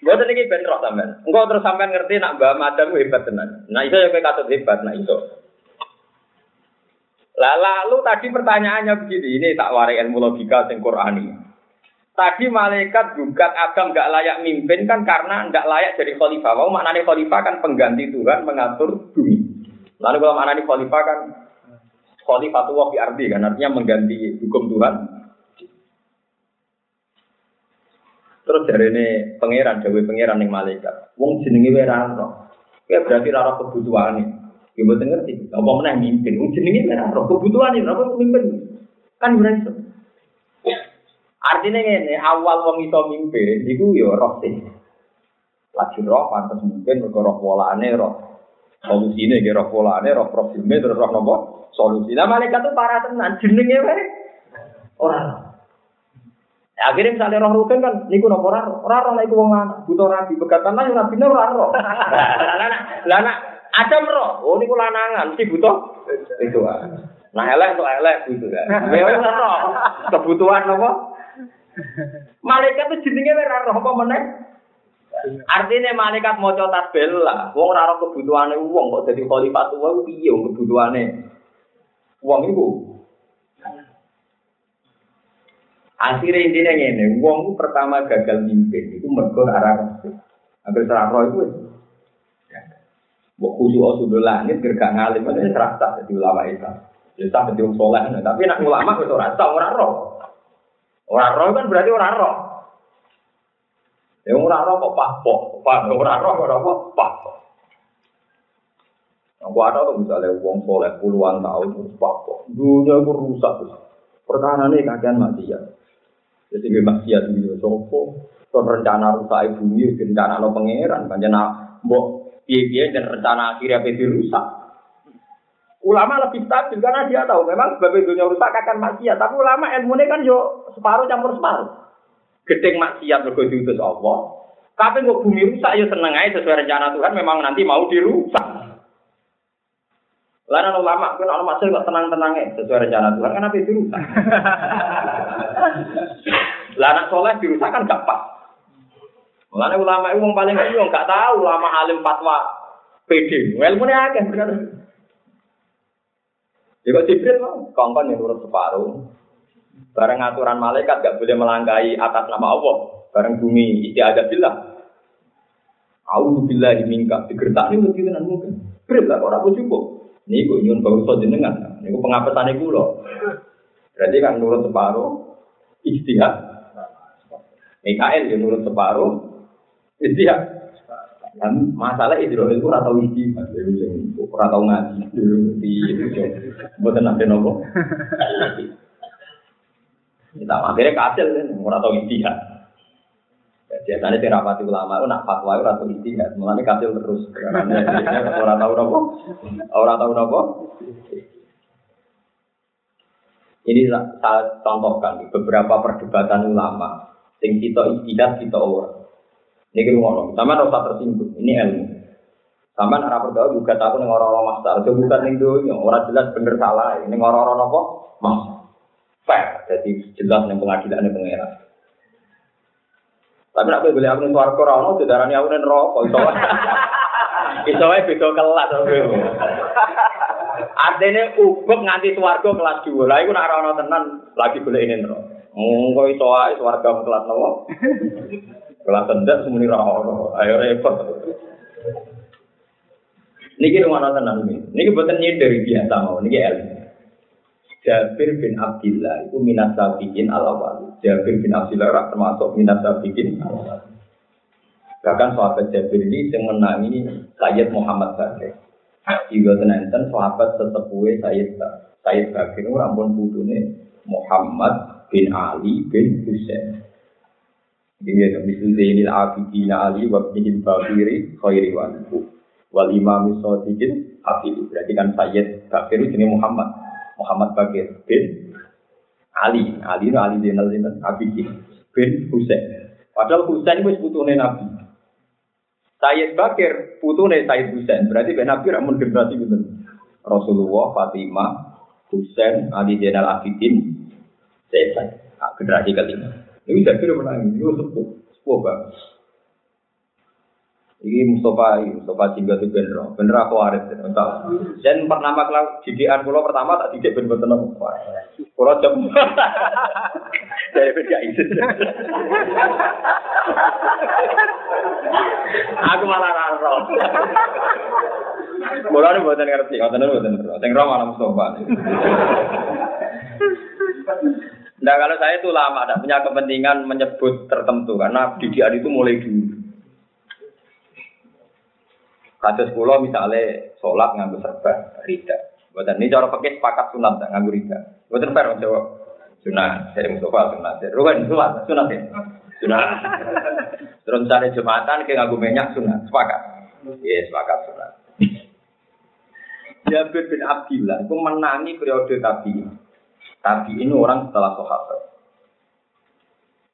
Buat ini ben roh sampean. Engkau terus sampean ngerti nak Mbak Madam hebat tenan. Nah, itu yang katut hebat, nah itu. Lalu tadi pertanyaannya begini, ini tak warai ilmu logika sing Qur'ani. Tadi malaikat juga Adam nggak layak mimpin kan karena nggak layak jadi khalifah. Mau maknanya khalifah kan pengganti Tuhan mengatur bumi. Lalu kalau maknanya khalifah kan khalifah tuh di arti kan artinya mengganti hukum Tuhan. Terus dari ini pangeran, jauh pangeran yang malaikat. Wong jenenge werano. Ya berarti rara kebutuhan ini. Ya betul ngerti. Apa mana mimpin? Wong jenenge werano. Kebutuhan ini, apa mimpin? Kan berarti. Artinya ini awal wong iso mimpi iku ya roh sih. Lagi roh pantas mungkin mergo roh polane roh solusine ge roh polane roh probleme terus roh nopo solusi. Nah malaikat tuh para tenan jenenge wae ora. Ya, akhirnya misalnya roh rukun kan, niku nopo ora ora roh niku wong lanang, butuh rabi begatan lah ora bina ora roh. Lah lah ada roh, oh niku lanangan mesti butuh itu. Nah elek untuk elek gitu kan. Memang ora kebutuhan apa? Malaikat itu jenenge ora roh apa meneh? Artinya malaikat mau cotat bela, wong ora kebutuhane wong kok dadi khalifah tuwa ku piye wong kebutuhane wong iku. Akhirnya intinya ngene, wong pertama gagal mimpin itu mergo arah Hampir serah roh itu. Mbok khusyuk sudah langit gergak ngalim itu serasa jadi ulama itu. Ya tak jadi soleh, tapi nak ulama itu ora tau ora roh. Ora roh kan berarti ora roh. Ya ora roh kok pahpo, pak ora roh ora apa pahpo. Aku ada tuh misalnya uang soleh puluhan tahun terus pahpo. Dunia itu rusak. Pertahanan ini kajian maksiat. Jadi gue maksiat itu sopo. Kon rencana rusak bumi, rencana no pangeran, panjang mbok piye-piye dan rencana akhirnya apa rusak. Ulama lebih stabil karena dia tahu memang sebab dunia rusak akan maksiat. Tapi ulama ilmu ini kan yo separuh campur separuh. Gedeng maksiat mergo diutus Allah. Tapi kok bumi rusak ya seneng aja sesuai rencana Tuhan memang nanti mau dirusak. Lalu ulama kan ulama maksiat kok tenang-tenang ya sesuai rencana Tuhan kenapa dirusak? Lah anak soleh dirusak kan gak pas. Mulane ulama itu wong paling bingung, gak tahu ulama alim fatwa PD. Ilmune akeh bener. Ya kok Jibril mau kongkon yang nurut separuh. Bareng aturan malaikat gak boleh melangkahi atas nama Allah. Bareng bumi ada bilang. Aku billahi minka digertak ini lebih tenan mungkin. Jibril lah orang cukup. Ini gue nyun bau so jenengan. Ini gue pengapesan iku loh. Berarti kan nurut separuh, istihad. Mikael yang nurut separuh, Iya. Dan masalah Israel itu ratau isi, ratau ngaji, di buat nanti nopo. Kita akhirnya kasil kan, ratau isi ya. Biasanya terapati ulama itu nak fatwa itu ratau isi ya, mulanya kasil terus. Orang tahu nopo, orang tahu nopo. Ini saya contohkan beberapa perdebatan ulama, sing kita istidak kita orang. Ini kita ngomong, sama rasa tersinggung. Ini ilmu. Sama arah berdoa juga tahu nih orang-orang masalah. Itu bukan nih dunia. Orang jelas bener salah. Ini orang-orang apa? Mas. Fair. Jadi jelas nih pengadilan nih pengeran. Tapi nak beli aku nih suara korona, itu darahnya aku nih rokok. Itu itu aja beda kelas. Artinya ubek nganti suarga kelas dua. Lah itu nak tenan lagi boleh ini rokok. Enggak itu aja suarga kelas nopo. Kelas tendak semuanya rawon, ayo repot. Niki rumah nonton ini. Niki buatan dari biasa mau. Niki ilmu. Jabir bin Abdullah itu minat sabiqin al awal. Jabir bin Abdullah termasuk minat awal. Bahkan sahabat Jabir ini yang menangi Sayyid Muhammad Bakir. Juga tenenten sahabat sesepuhe Sayyid Sayyid Bakir itu rampun putune Muhammad bin Ali bin Husain. Ini ya misal Zainil Abidin Ali wa bin Bakiri khairi wa wal Imam Sadiqin Hafid. Berarti kan Sayyid Bakir ini Muhammad. Muhammad Bakir bin Ali. Ali itu Ali Zainal Zainal Abidin bin Husain. Padahal Husain itu putune Nabi. Sayyid Bakir putune Sayyid Husain. Berarti ben Nabi ramun generasi gitu. Rasulullah, Fatimah, Husain, Ali Zainal Abidin, Zaid. Generasi kelima. Ini Jabir menangis, ini sepuh, sepuh banget. Ini Mustafa, ini Mustafa Jingga itu bener, bener aku waris, entah. Dan pertama kalau didikan pulau pertama tak didik ben nopo. Pulau jam. Dari beda itu. Aku malah raro. Pulau ini buatan ngerti, buatan buatan ngerti. Yang ramah Mustafa. Nah kalau saya itu lama, tidak punya kepentingan menyebut tertentu karena didikan itu mulai dulu. Kasus pulau misalnya sholat nganggu serba rida. Buatan ini cara pakai sepakat sunat tak nganggu rida. Buatan fair menjawab sunat. Saya Mustafa sunat. Rugen sholat sunat ya. Sunat. Terus cari jumatan kayak nganggu minyak sunat. Sepakat. Iya sepakat sunat. Jabir bin Abdillah itu menangi periode tabi'in. Tapi ini orang setelah sahabat.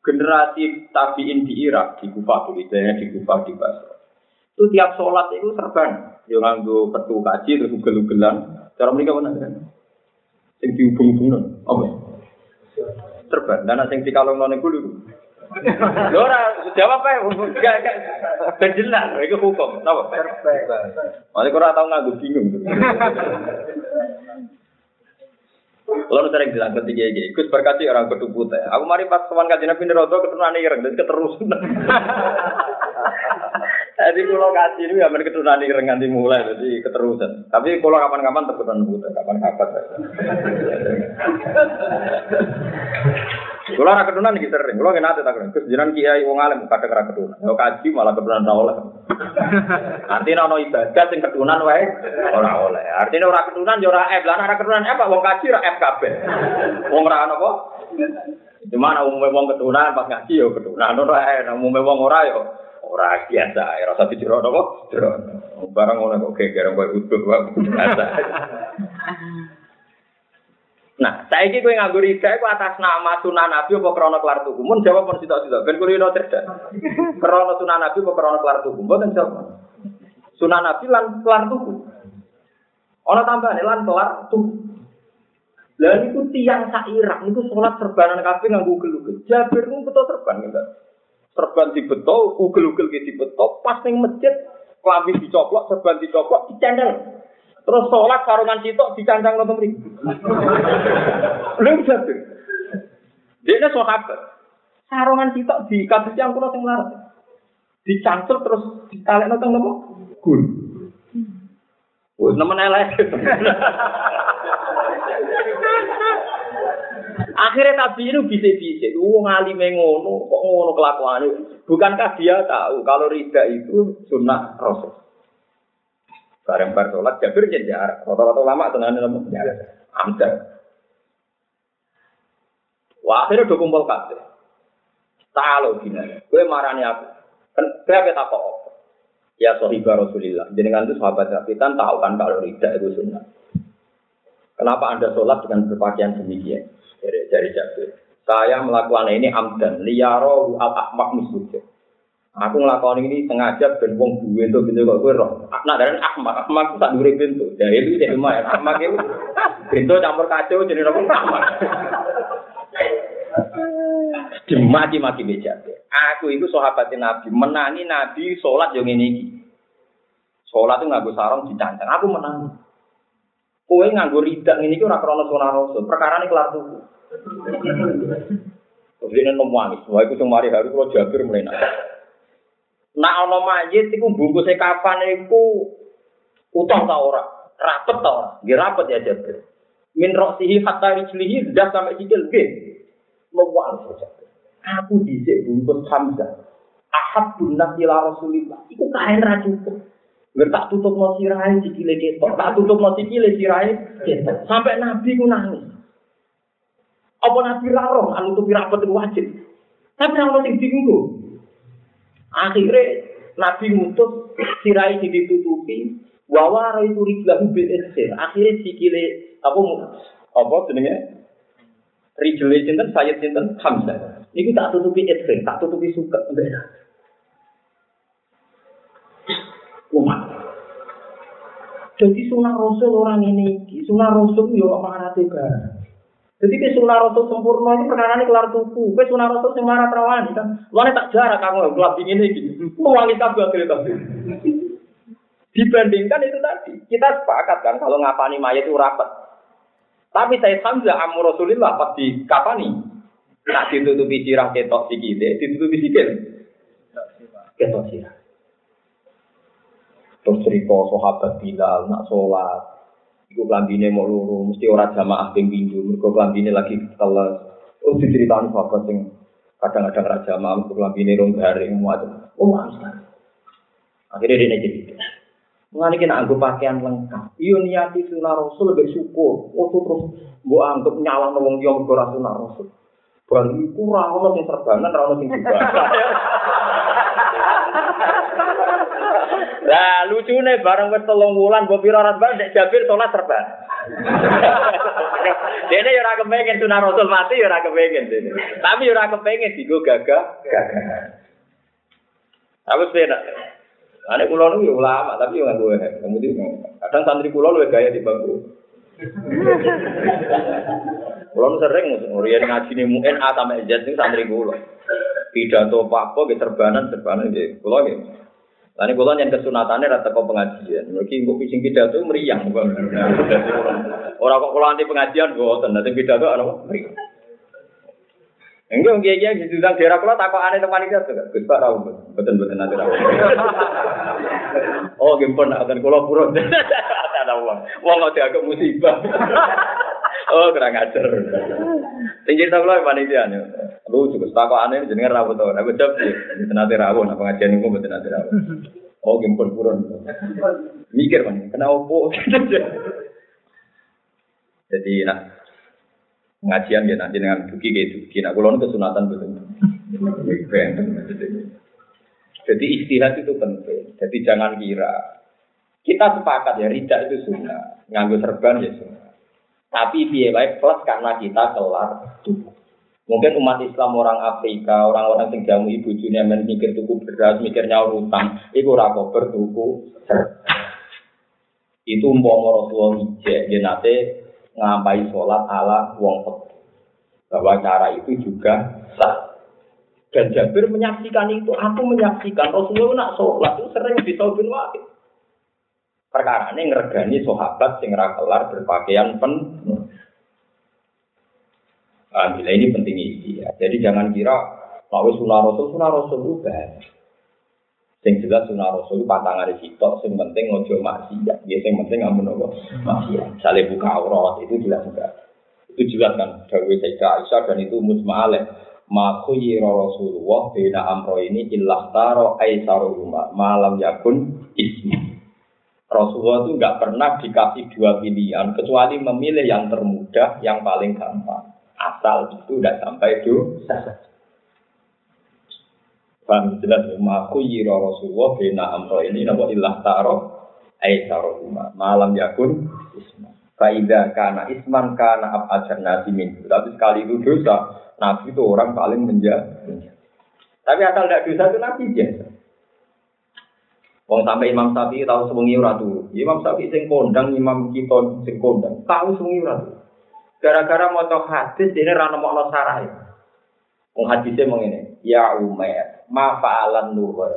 Generasi tabiin di Irak, di Kufah, di di Kufah, di Basra. Itu tiap sholat itu terbang. Yang nganggo petu kaji, terus ugel-ugelan. Cara mereka mana kan? Sing dihubung-hubungno. Apa? Serban. Dan sing dikalungno ning kulo. Lho ora jawab ae gak gak ben jelas iku hukum. Napa? Serban. Mane ora tau nganggo bingung. Kalau sering bilang ke tiga gini, Gus berkati orang kudu putih. Aku mari pas kawan kajian Nabi Nerodo keturunan ireng, jadi keterusan. Jadi kalau kasih ini ya keturunan ireng nanti mulai, jadi keterusan. Tapi kalau kapan-kapan keturunan putih, kapan-kapan. Kalau anak keturunan iki sering, kalau ada tak Gus jiran kiai wong alim kadang ora keturunan. Kalau kaji malah keturunan ra oleh. Artinya ono ibadah sing keturunan wae ora oleh. Artinya ora keturunan yo ora F. Lah ora keturunan apa wong kaji ora F kabeh. Wong ora apa? Cuma ana umumnya wong keturunan pas ngaji yo keturunan ora ana umumnya wong ora yo ora biasa ya rasa dijero apa? Jero. Barang ngono kok geger koyo utuh wae biasa. Nah, saya ini gue nganggur ida itu atas nama sunan nabi apa krono kelar tuku. Mun jawab pun sitok sitok. Ben kulo cerdas. Krono sunan nabi apa krono kelar tuku. Mboten jawab. Sunan nabi lan kelar tuku. Ono tambahane lan kelar tuku. Lah niku tiang sak Irak niku salat serbanan kabeh nganggo ugel-ugel. Jabir niku beto serban enggak. Serban dibeto, ugel-ugel ki dibeto, pas ning masjid klambi dicoplok, serban dicoplok, dicendel. Terus sholat sarungan sitok dicancang nonton mriki. Lha jatuh. Dia sahabat. Sarungan sitok di kados yang kulo sing larat. Dicancel terus ditarik nonton nopo? Gun. Wes nemen elek. Akhirnya Nabi itu bisa-bisa. Wong alim ngono, kok ngono kelakuannya. Bukankah dia tahu kalau rida itu sunnah Rasul? Bareng bar sholat Jabir jadi jarak. Rata-rata lama tenan nemu jarak. Amdan. Wah akhirnya udah kumpul kabeh. Talo gini. Gue marani aku. Kan gue tak kok. Ya sohibah Rasulillah. Jenengan itu sahabat Rafitan tahu kan kalau tidak itu sunnah. Kenapa anda sholat dengan berpakaian demikian? Dari, dari Jabir. Saya melakukan ini amdan. Liyaro al-ahmak misluja. Aku ngelakoni ini sengaja ben wong duwe itu bintu kok kowe roh. Dari Ahmad, Ahmad tak dure bintu. Ya itu jadi lumayan. Ahmad itu bintu campur kacau jadi apa Ahmad. Dimaki-maki beja. Aku itu sahabat Nabi, menangi Nabi sholat yang ini. Sholat itu nganggo sarung dicancang. Aku menangi. Kowe nganggo ridak ini ora krana sunah rasul. Perkara ini kelar tuku. Terus ini nemu Wah, itu sing mari haru kalau Jabir mulai Nak ana mayit iku bungkuse kapan iku utuh ta ora? Rapet ta ora? Nggih rapet ya Jabir. Min roksihi hatta rijlihi dah sampai sikil nggih. Lewal saja. Aku dhisik bungkus Hamzah. Ahad bunak ila Rasulillah. Iku kain ra cukup. Nggak tak tutup no sirai sikile ketok. Tak tutup no sikile sirai ketok. Sampai Nabi ku nangis. Apa Nabi raro? Anu tuh rapet wajib. Tapi kalau sing bingung Akhirnya Nabi mutus sirai ditutupi wawara itu rijlahu bil ihsir. Akhirnya sikile apa apa jenenge? Rijle sinten sayid sinten Hamzah. Niku tak tutupi ihsir, tak tutupi suka beda. Umat. Jadi sunnah Rasul orang ini, sunnah Rasul yo apa barang. Jadi ke sunnah rasul sempurna itu perkara ini kelar tuku. Ke sunnah rasul yang marah terawani kan. Tak jarak kamu gelap dingin ini. Mewangi kabel kabel. Dibandingkan itu tadi, kita sepakat kan kalau ngapani mayat itu rapat. Tapi saya Hamzah amur Rasulillah pas di kapani. Nak ditutupi sirah ketok sikile, ditutupi sikil. Ketok sirah. Terus cerita sahabat Bilal nak sholat, Iku kelambine mau luru, mesti ora jamaah ping pindho, mergo kelambine lagi teles. Oh diceritani bapak sing kadang-kadang ra jamaah, mergo kelambine rong garing muat. Oh maaf Akhirnya dia jadi. Mengenai kena pakaian lengkap. Iyo niati sunnah rasul lebih syukur. Oh terus gua anggap nyala wong yang mergo sunnah rasul. Bang iku ora ono sing serbanan, ora ono sing Lah lucune bareng wis telung wulan mbok pira ora nek Jabir salat serba. Dene yo ora kepengin sunah Rasul mati yo ora kepengin dene. Tapi yo ora kepengin digo gagah gagah. Aku sepeda. Ane kula nu yo ulama tapi yo nganggo Kemudian kadang santri kula luwih gaya di bangku. Kulo sering ngaji nih mungkin A sampai Z santri kulo. Pidato apa gitu serbanan serbanan gitu. Kulo gitu. Lalu kulo yang kesunatannya rata kau pengajian. Mungkin gue pising pidato meriang. Orang kok kulo anti pengajian gue nanti pidato apa meriang. Enggak, enggak, enggak, di dalam daerah kalau takut aneh teman itu juga. Gus Pak tahu, betul betul nanti tahu. Oh, gimpun akan kalau purun. Ada uang, uang nggak dianggap musibah. Oh, kurang ajar. Tinggi tahu lah panitia nih. Lu juga takut aneh jenengan rawuh tau. Aku jawab sih, nanti rawuh, apa ngajian itu betul nanti rawuh. Oh, gimpun purun. Mikir kan, kenapa? Jadi, nah, pengajian ya nanti dengan duki kayak duki. Nah, kalau kesunatan betul. Jadi istirahat itu penting. Jadi jangan kira kita sepakat ya ridak itu sunnah, nganggo serban ya sunnah. Tapi biaya baik plus karena kita kelar Mungkin umat Islam orang Afrika, orang-orang yang jamu ibu junia mikir tuku beras, mikir nyaur utang, itu rako bertuku Itu umpama Rasulullah ijek, dia nanti ngapai sholat ala wong bahwa cara itu juga sah. Dan Jabir menyaksikan itu, aku menyaksikan Rasulullah nak sholat itu sering di bin Wahid. Perkara ini ngergani sahabat sing kelar berpakaian penuh. Alhamdulillah ini penting ini ya. Jadi jangan kira kalau sunnah Rasul, sunnah Rasul banyak. Sing jelas sunnah Rasul patangan sitok, sing penting ngojo maksiat. Ya sing penting amun apa? Maksiat. Sale buka aurat itu jelas enggak. Itu jelas kan Dawe Sayyidah Aisyah dan itu musma'aleh. Ma khuyira Rasulullah bina amro ini illah taro aisaruhuma malam yakun ismi. Rasulullah itu enggak pernah dikasih dua pilihan kecuali memilih yang termudah, yang paling gampang. Asal itu udah sampai dosa. Paham jelas maku yiro Rasulullah bina amro ini nabo ilah taro aisarohuma malam yakun isma. Faida kana isman kana ab ajar nabi min. Tapi sekali itu dosa, nabi itu orang paling menjaga. Tapi asal tidak dosa itu nabi biasa. Wong sampai Imam Syafi'i tahu sewengi ora Imam Syafi'i sing kondang, Imam kita sing kondang, tahu sewengi ora Gara-gara maca hadis ini ra nemokno sarai. Wong hadisnya mengene, ya Umar, ma fa'alan nuhur.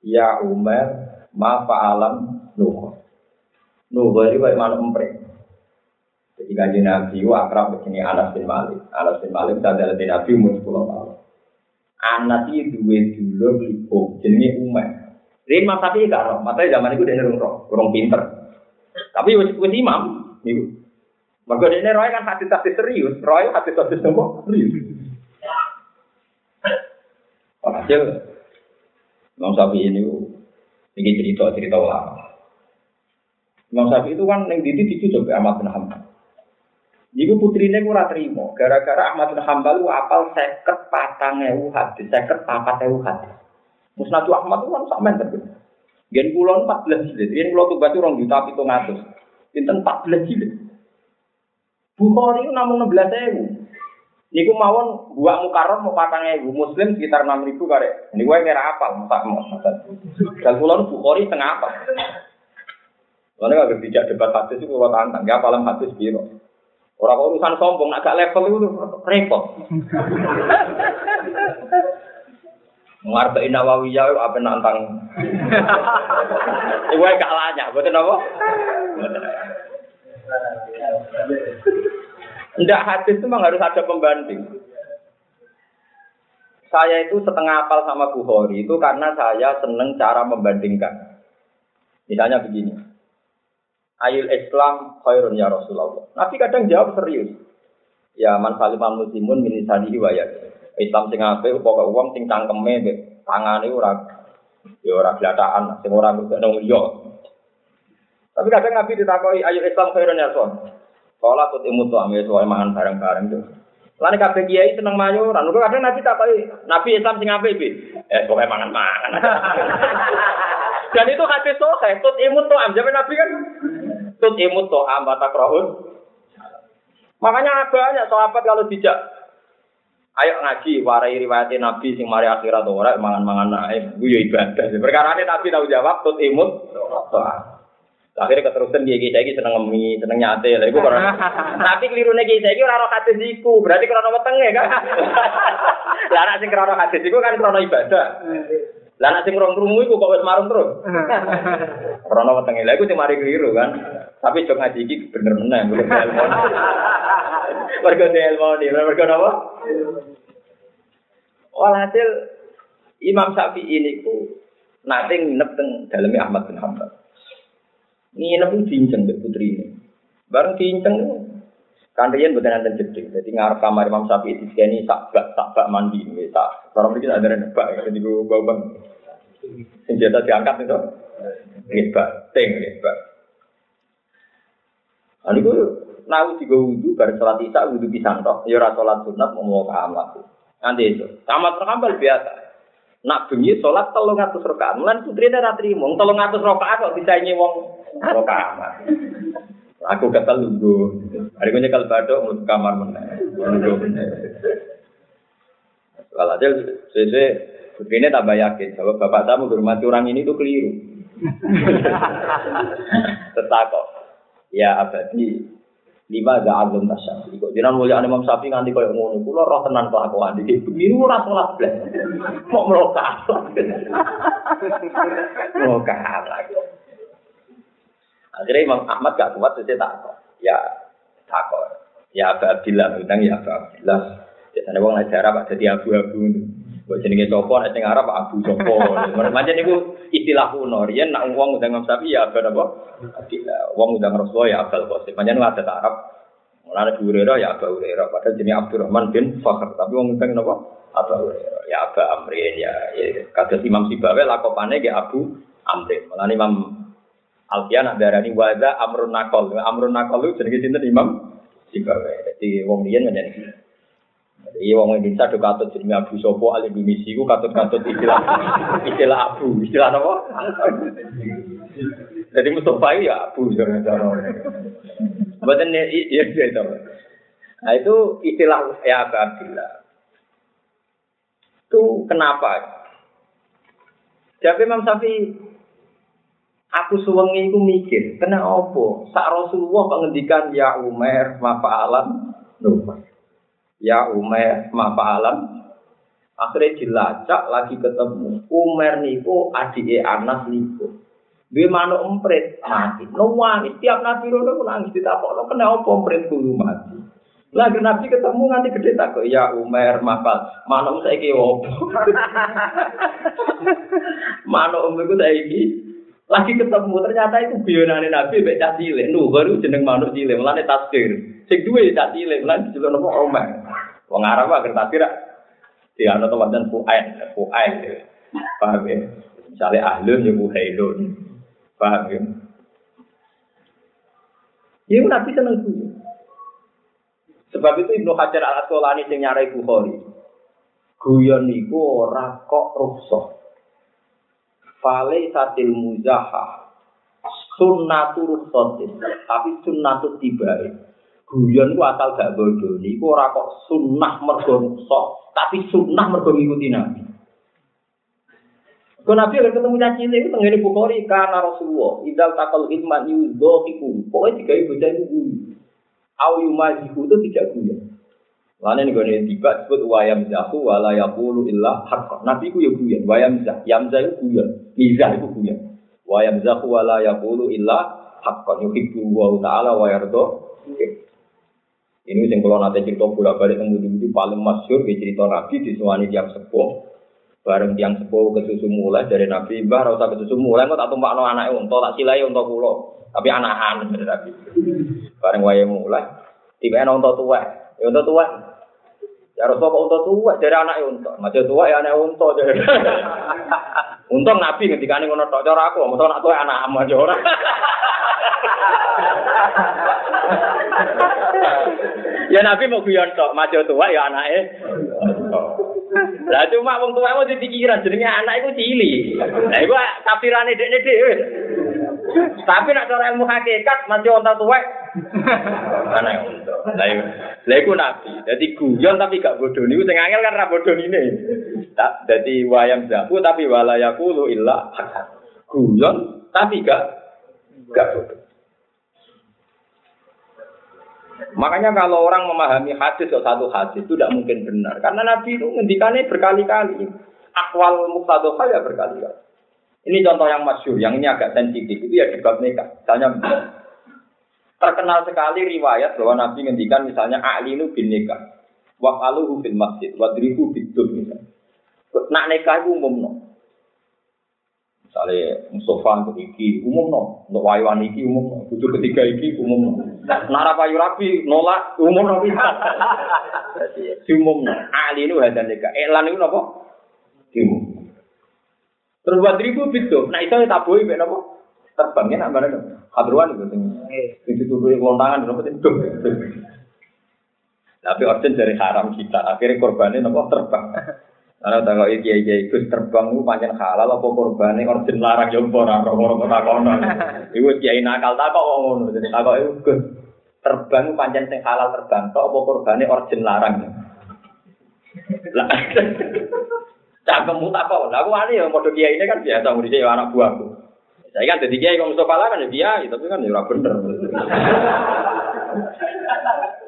Ya Umar, ma fa'alan nuhur. Nuhur itu mana empre. Jadi kanji Nabi itu akrab begini Anas bin Malik. Anas bin Malik sadar dari Nabi umur 10 tahun. Anas itu dua dulu hukum, jenenge Umar. Jadi Imam Sapi gak roh, matanya zaman itu dia roh, kurang pinter. Tapi wis wis imam, itu. Maka ini roy kan hadis-hadis serius, roy hadis-hadis nopo serius. Hasil Imam Syafi'i ini ini cerita cerita ulama. Imam Syafi'i itu kan yang didi coba Ahmad bin Hanbal. Ibu putrine ora terima, gara-gara Ahmad bin Hanbal lu apal seket patang ewu hadis, seket papat ewu hadis. Musnad Ahmad itu kan sama tapi. Gen kulon 14 jilid, gen kulon tuh batu rong juta pitung atus. Pinten 14 jilid. Bukhari itu namun 16 ewu. Niku mawon buat mukarom mau patang ibu muslim sekitar enam ribu kare. Ini gue kira apa? Masa mau Dan pulau bukhori tengah apa? Soalnya kalau tidak debat hadis itu kalau tantang, ya paling hadis biro. Orang urusan sombong, agak level itu repot. Mengartai Nawawiyah apa nantang? Ibu gak lanya, betul apa? Tidak hadis itu memang harus ada pembanding. Saya itu setengah apal sama Bukhari itu karena saya seneng cara membandingkan. Misalnya begini. Ayul Islam khairun ya Rasulullah. Nabi kadang jawab serius. Ya man salimah muslimun min lisanihi wa Islam sing apik pokoke wong sing cangkeme tangane ora ya ora glataan, sing ora nang yo. Tapi kadang Nabi ditakoi ayul Islam khairun ya Rasulullah. Sekolah tuh imut tuh ambil soal mangan bareng-bareng tuh. Lalu kabeh kiai seneng mayuran. Lu kadang nabi tak koi, nabi Islam sing apa iki? Eh pokoknya mangan-mangan. Dan itu hadis sohe, tut imut tuh am. Jadi nabi kan tut imut tuh am bata krohun. Makanya banyak sahabat kalau tidak Ayo ngaji, warai riwayat Nabi sing mari akhirat ora mangan-mangan naik, gue ibadah. Perkara ini Nabi tahu jawab, tut imut, Akhirnya keterusan dia saya seneng ngemi, seneng nyate lah. Iku Tapi keliru nih saya ora roh hadis iku, berarti krono wetenge kan. Lah nek sing krono hadis iku kan krono ibadah. Lah nek sing rong krungu iku kok wis marung terus. Krono wetenge lha iku sing mari keliru kan. Tapi jok ngaji iki bener meneh mergo ilmu. Mergo ilmu nih, mergo napa? Walhasil Imam Syafi'i ini ku nanti nginep teng dalamnya Ahmad bin Hanbal. Nginep itu cincang mbek putri ini. Bareng cincang Kandian bukan nanti jeding, jadi ngarep kamar Imam Syafi'i di sini tak bak tak bak mandi tak. Orang mungkin ada nebak, jadi gue senjata diangkat itu, nebak, teng nebak. Lalu gue nahu tiga wudhu, baru sholat isya wudhu pisang toh, ya sholat sunat mau kamar. Nanti itu, kamar terkambal biasa. Nak bengi telung atus rakaat, mulan putri ada terima, telung atus rakaat kok bisa nyewong rakaat. Aku kata lugu. Hari ini kalau badok mau kamar mana? Lugu mana? Kalau aja begini tambah yakin. Kalau bapak saya menghormati orang ini itu keliru. Tetakok. Ya abadi lima gak alun tasya. Kok jangan mulia Imam Syafi'i nganti koyo ngono. Kulo roh tenan kelakuan iki. Keliru ora salat blas. Kok melokat. Melokat lagi. Akhirnya Imam Ahmad gak kuat, jadi takut. Ya, takut. Ya, Abu Abdillah, bilang ya Abu Abdillah. Biasanya orang ngajar Arab jadi abu-abu. Buat jenenge copo, nek sing Arab Abu Copo. Macam niku istilah kuno. Riyen nak wong udah Imam Syafi'i ya Abu apa? Wong udah Rasulullah ya Abdul Qasim. Niku ada Arab. Mulane Abu Hurairah ya Abu Hurairah. Padahal jenenge Abdurrahman bin Fakhr. Tapi wong udah napa? Abu Hurairah. Ya Abu Amrin ya. ya. Kados Imam Sibawe lakopane ge Abu Amrin. Mulane Imam Alfian ada darani waza amrun nakol. Amrun nakol itu jenenge sinten Imam Sibawe. Jadi wong liyan menjadi Jadi wong Indonesia do katut jenenge Abu Sopo al Indonesia ku katut-katut istilah istilah Abu, istilah apa? Jadi Mustafa ya Abu cara. Mboten iya iya itu. Nah itu istilah ya Abu Abdillah. Itu kenapa? Jadi Imam Syafi'i Aku suwengi iku mikir, kena opo? Sak Rasulullah kok ngendikan ya Umar mafa'alan lupa. Ya Umar mafa'alan akhirnya dilacak lagi ketemu Umar niku adike Anas niku. Dia manuk emprit mati. No wani tiap nabi rono pun nangis ditapokno kena opo emprit kudu mati. Lagi nabi ketemu nganti gede tak ya Umar mafal. Manuk saiki opo? manuk umur ku saiki lagi ketemu ternyata itu guyonane Nabi mbek cilik. Nuh baru jeneng manuk cilik, mulane tasbir. Sing duwe cilik, mulane dijuluk napa Umar. Wong Arab agar tasbir di ana teman fuain, fuain. Paham ya? Misalnya ahlun ya buhailun. Paham ya? Iya Nabi seneng guyon. Sebab itu Ibnu Hajar al Asqalani sing nyarai Bukhari. Guyon niku ora kok rusak. Fale satil muzaha sunnatu rusotin tapi sunnatu tibae guyon ku asal gak bodoh niku ora kok sunnah mergo sok tapi sunnah mergo ngikuti nabi Kau nabi akan ketemu caci ini, tengene bukhori karena Rasulullah. Idal takal ilman yudhokiku. Pokoknya tiga ibu saya itu Au yumajiku itu tidak guyon. Lain nih gue tiba disebut wayam zahu wala yakulu illa. Nabi ku ya guyon. Wayam zah, yamza itu guyon. Mizah itu guyon. Wayam zahu wala yakulu illa hak. Yuhibbu wa taala wa yardo. Ini sing kalau nanti cerita bolak balik temu di paling masyur di cerita Nabi di suami tiang sepuh. Bareng tiang sepuh ke susu mulai dari Nabi. Bah, rasa ke susu mulai kok tak tumpak no anak untuk tak silai untuk pulau. Tapi anakan dari Nabi. Bareng wayam mulai. Tiba-tiba untuk tua. Ya untuk tua. Ya Rasul kok unta tua dari anak unta. Macam tua ya anak unta. Untung Nabi ini ngono tok cara aku, mesti anak tua anak ama ora. ya Nabi mau guyon tok, maju tua ya anake. Lah cuma wong tua mau dipikiran jenenge anak iku cili. Lah iku tafsirane dekne dhewe. Tapi nak cara ilmu hakikat masih onta tua. Anak unta. Lah iku nabi. Dadi guyon tapi gak bodoh niku sing angel kan ra bodoh ini. Tak dadi wayam zaku tapi wala yaqulu illa Guyon tapi gak Gak bodoh. Makanya kalau orang memahami hadis atau satu hadis itu tidak mungkin benar. Karena Nabi itu ngendikannya berkali-kali. Akwal muktadoha ya berkali-kali. Ini contoh yang masyur, yang ini agak sensitif. Itu ya di bab nikah. Misalnya terkenal sekali riwayat bahwa Nabi ngendikan misalnya A'linu bin nikah. Wa'aluhu fil masjid. Wadrihu bidud misalnya. Nak nikah itu umum no. Misalnya Mustafa untuk iki umum no. Untuk wayuan iki umum no. Butuh ketiga iki umum no. Nara payu rapi nolak umum no. Umum no. A'linu hadan nikah. Elan itu apa? Umum. Terus buat ribu itu, nah itu tabui be nopo terbangnya nak mana dong? Hadruan itu sing sing dituturi lontangan nopo itu. Tapi origin dari haram kita, akhirnya korbannya nopo terbang. Karena tanggal iki iki itu terbang itu panjang halal apa korbannya origin larang jompor atau orang kota kono. Ibu kiai nakal tak kok ngono, jadi tak kok itu terbang panjang sing halal terbang, kok apa korbannya origin larang. Lah Cangkemmu tak kok. Lah aku ani ya modho kiai ini kan biasa murid ya anak buahku. Saya kan jadi kiai kalau Mustafa kan ya kiai, tapi kan ya ora bener.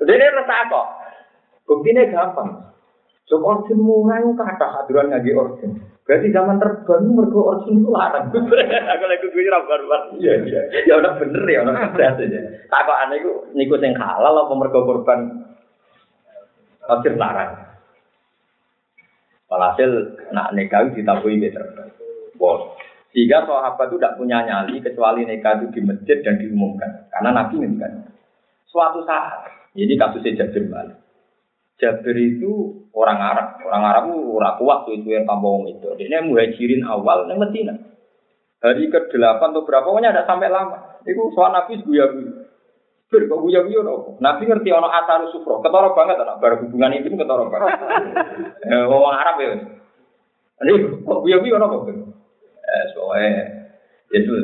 Dene rasa kok. Buktine gampang. Sok orsin mulai kata haduran ngaji orsin. Berarti zaman terbang mergo orsin itu larang. Aku lagi gue ora barbar. Iya iya. Ya udah bener ya udah sehat aja. Tak kok aneh ku niku sing halal apa mergo korban orsin larang. Walhasil nak nikah ditabui gitu. Wow. Sehingga sahabat itu tidak punya nyali kecuali nikah itu di masjid dan diumumkan. Karena Nabi kan. Suatu saat, ini kasusnya Jabir Malik. Jabir itu orang Arab. Orang Arab itu orang kuat tuh itu yang tambah itu. Dia muhajirin awal di Medina. Hari ke-8 atau berapa, pokoknya ada sampai lama. Itu soal Nabi guya Bir kok guya guya nopo. Nabi ngerti ono asal sufro. Ketara banget anak bar hubungan itu ketara banget. Eh wong Arab ya. Ini kok guya guya nopo. Eh soalnya itu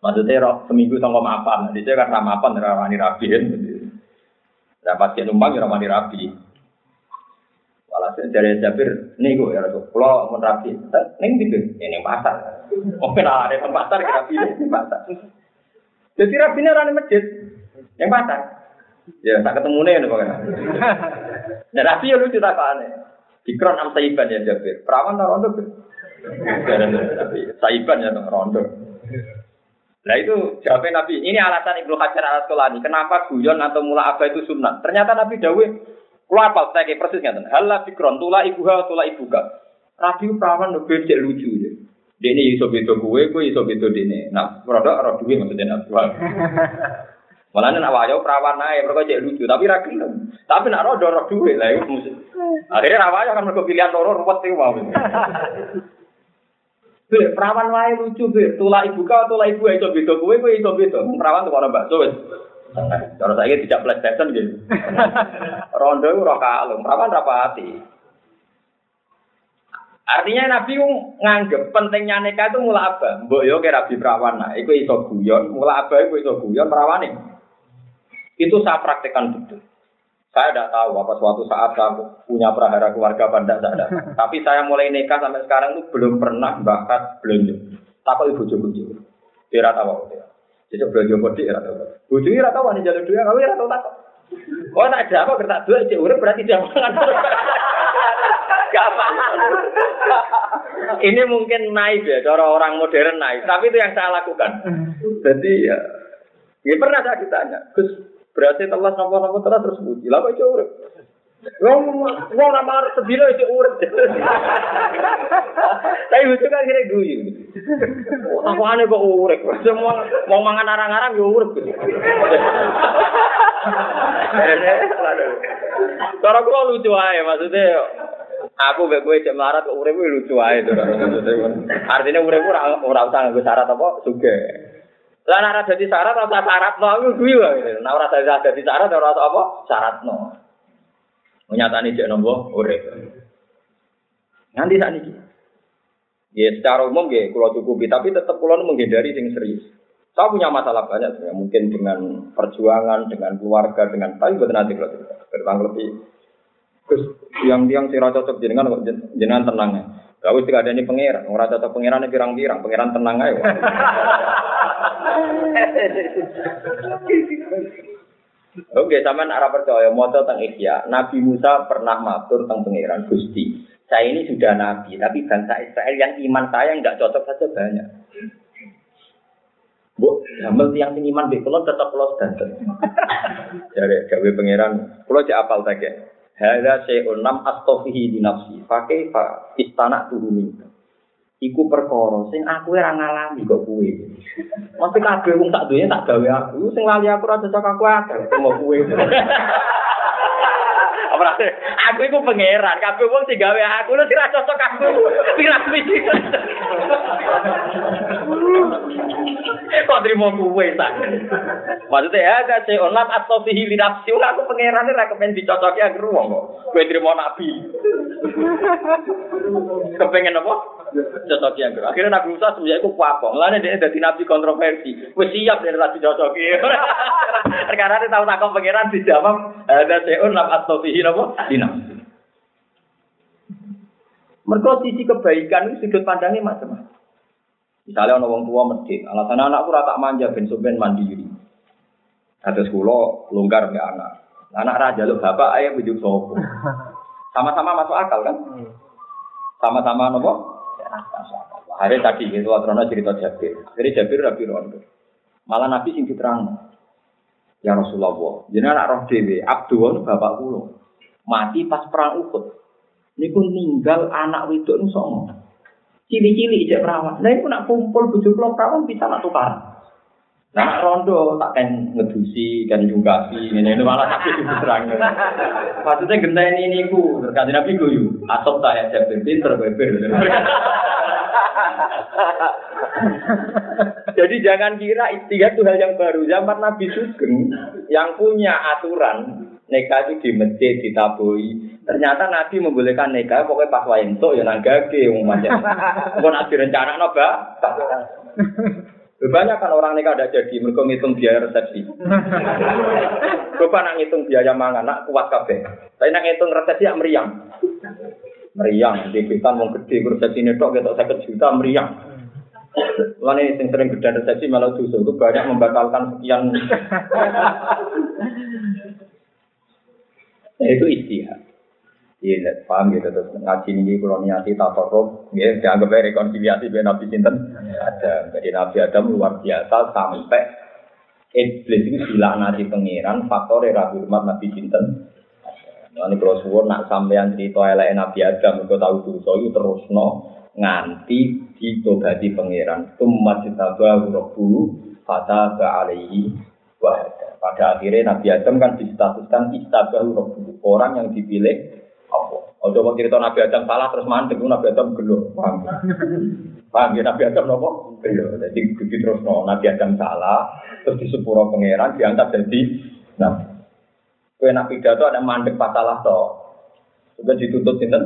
maksudnya roh seminggu sama maafan. Di kan sama maafan rawani rapi Dapat dia numpang ya rawani rapi. Walhasil dari Jabir, nih gue ya Rasul, kalau mau rapi, neng gitu, ini pasar. Mungkin ada di pasar, rapi di pasar. Jadi rapinya rani masjid, yang pasar. Ya, tak ketemu nih pokoknya. Dan Nabi ya lucu tak aneh. Dikron am saiban ya Jabir. Perawan tak rondo. Tapi saiban ya rondo. Nah itu jawabnya Nabi. Ini alasan Ibnu Hajar al Asqalani. Kenapa guyon atau mula apa itu sunnah? Ternyata Nabi Dawud Kulo apa saya kayak persis nggak Halah fikron tula ibuha tula ibuka. Rabi perawan lebih cek lucu ya. Dene iso beda gue, gue iso beda dene. Nah, produk ora duwe maksudnya nak Malah nak wayo perawan naik, mereka jadi lucu, tapi ra gelem. Tapi nak roh duwe lah itu musik. Akhirnya ra wayo kan mereka pilihan loro ruwet sih mau. Bir, perawan wae lucu bir, tula ibu kau, tula ibu itu beda kowe, kowe itu beda. Perawan tuh orang bakso wis. Cara saya tidak PlayStation gitu. Rondo roh kalung, perawan rapati. Artinya Nabi nganggep pentingnya nikah itu mula apa? Mbok yo kira rabi perawan, nah, iku iso guyon, mula apa iku iso guyon perawan nih. Itu saya praktekkan betul. Saya tidak tahu apa suatu saat saya punya prahara keluarga apa tidak saya Tapi saya mulai nikah sampai sekarang itu belum pernah bakat belanja. Takut ibu jogo jogo. Dia tahu dia. Jadi belanja bodi dia tahu. Bujuk dia tahu nih jalur dua, kamu dia tahu tak. Oh tak ada apa kertas dua cek urip berarti dia mangan. Gak Ini mungkin naik ya, cara orang modern naik. Tapi itu yang saya lakukan. Jadi ya, ya pernah saya ditanya, Gus, Berarti telah nopo-nopo telah terus puji. Lah kok urip? Wong wong nama sedina itu urip. Tapi lucu kan kira guyu. Aku aneh kok urip. Semua mau mangan arang-arang yo urip. Cara kula lucu aja maksudnya aku mbek kowe cek melarat urip lucu ae to. Artinya urip ora ora usah nggo syarat apa sugih. Lah nek dadi syarat ora syarat no kuwi wae. Nek ora dadi syarat ora apa syarat no. Menyatani cek nombo urip. Nanti saat ini. Ya secara umum ya kalau cukupi, tapi tetap kalau menghindari yang serius. Saya punya masalah banyak sebenarnya, mungkin dengan perjuangan, dengan keluarga, dengan tapi buat nanti kalau tentang lebih. Terus yang yang sih cocok jenengan jenengan tenang ya. Gak usah ada ini pangeran, orang cocok pangeran pirang-pirang, pangeran tenang aja. Oke, sama arah percaya moto tentang Ihya. Nabi Musa pernah matur tentang pangeran Gusti. Saya ini sudah nabi, tapi bangsa Israel yang iman saya nggak cocok saja banyak. Bu, hamil sing iman di pulau tetap pulau danten. Dari gawe pangeran, pulau cek apal tak Hada syai'un nam astofihi di. Pakai pak istana turuni. Iku perkara sing aku ora ngalami kok kuwe. Mesti kabeh wong sak dunya tak gawe aku. Sing lali aku ora cocok aku akeh mau kuwe. Apa aku iku pangeran, kabeh wong sing gawe aku lu ora cocok aku. Pira misi. Kok terima kuwe tak. Maksudnya ya ada sih onat atau fihi li nafsi aku pangeran ora kepen dicocoki aku wong kok. Kowe terima nabi. Kepengen apa? Cocoki yang Akhirnya Nabi Musa sebenarnya aku apa? Mulane dia dadi nabi kontroversi. Wis siap dia tadi cocoki. Karena dia tahu takut pangeran dijawab ada seun lam atau fihi apa? Di nafsi. Mereka sisi kebaikan itu sudut pandangnya macam-macam. Misalnya orang tua medit, alasan anakku rata manja ben ben mandiri. Ada sekolah longgar ke anak. Anak raja lo bapak ayah bujuk sopo. Sama-sama masuk akal kan? Sama-sama nopo? Hari tadi itu Atrono cerita Jabir. Jadi Jabir Rabi Rondo. Malah Nabi sing diterang. Ya Rasulullah. Jadi anak roh dewi. Abdul bapak kulo. Mati pas perang Uhud. Ini pun ninggal anak wedok nu. Cili-cili ijek perawan. Nah itu nak kumpul bujuk lo perawan bisa nak tukar. Nah, rondo tak kan ngedusi, kan jungkasi, ini, ini malah tapi itu terang. Maksudnya genta ini ini ku, terkait nabi guyu, asop tak ya jadi pinter beber. Jadi jangan kira istighfar itu hal yang baru. Zaman Nabi Sugeng yang punya aturan nikah itu di masjid ditabui. Ternyata Nabi membolehkan nikah pokoknya pas wayang itu ya nanggake wong macam. Kok nak direncana no, Mbak? Banyak kan orang nikah ada jadi, mereka ngitung biaya resepsi. Coba nak ngitung biaya mangan, nak kuat kabeh. Tapi nak ngitung resepsi ya meriang. Meriang, di kita mau gede, resepsi ini tok, kita sakit juta meriang. Lan ini yang sering gede resepsi malah justru itu banyak membatalkan sekian. nah, itu istihad. Iya, paham gitu terus ngaji ini kalau niati tatorok, ya dianggap rekonsiliasi dengan Nabi Sinten ada. Jadi Nabi Adam luar biasa sampai iblis itu dilaknati pangeran faktor rabi hormat Nabi Sinten. Ini kalau suwon nak sampean cerita elek Nabi Adam, kau tahu dosa itu terus no nganti ditobati pangeran. Tumma jitabah rabbu fata alaihi wahada. Pada akhirnya Nabi Adam kan distatuskan istabah rabbu, orang yang dipilih Ojo mau cerita Nabi Adam salah terus mandek, Nabi Adam gelo. Paham? Paham ya Nabi Adam nopo? Gelo. Jadi begitu terus no Nabi Adam salah, terus di sepuro pangeran diangkat jadi Nabi. Kue Nabi Adam ada mandek pasalah toh. Sudah dituntut sinten?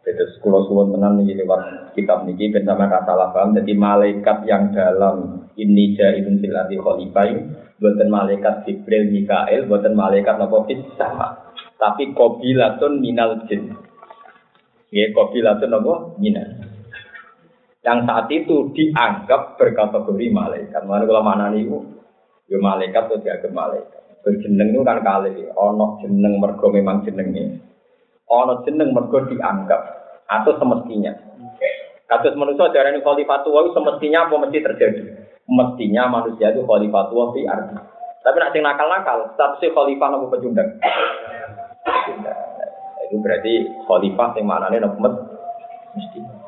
Itu sekolah suwon tenan nih lewat kitab niki ben sama kata paham. Jadi malaikat yang dalam ini jaitun silati khalifah buatan malaikat Jibril Mikael, buatan malaikat nopo sama tapi kobilatun minal jin. Ya, kobilatun apa? Minal. Yang saat itu dianggap berkategori malaikat. Mana kalau mana nih, ya malaikat atau dianggap malaikat. Berjeneng itu kan kali, ono jeneng mergo memang jenengnya. Ono jeneng mergo dianggap atau semestinya. Kasus manusia darah ini khalifatul semestinya apa mesti terjadi? Mestinya manusia itu khalifatul di arti. Tapi nak sing nakal-nakal, statusnya khalifah nopo pecundang. Itu berarti khalifah yang maknanya nopo mesti.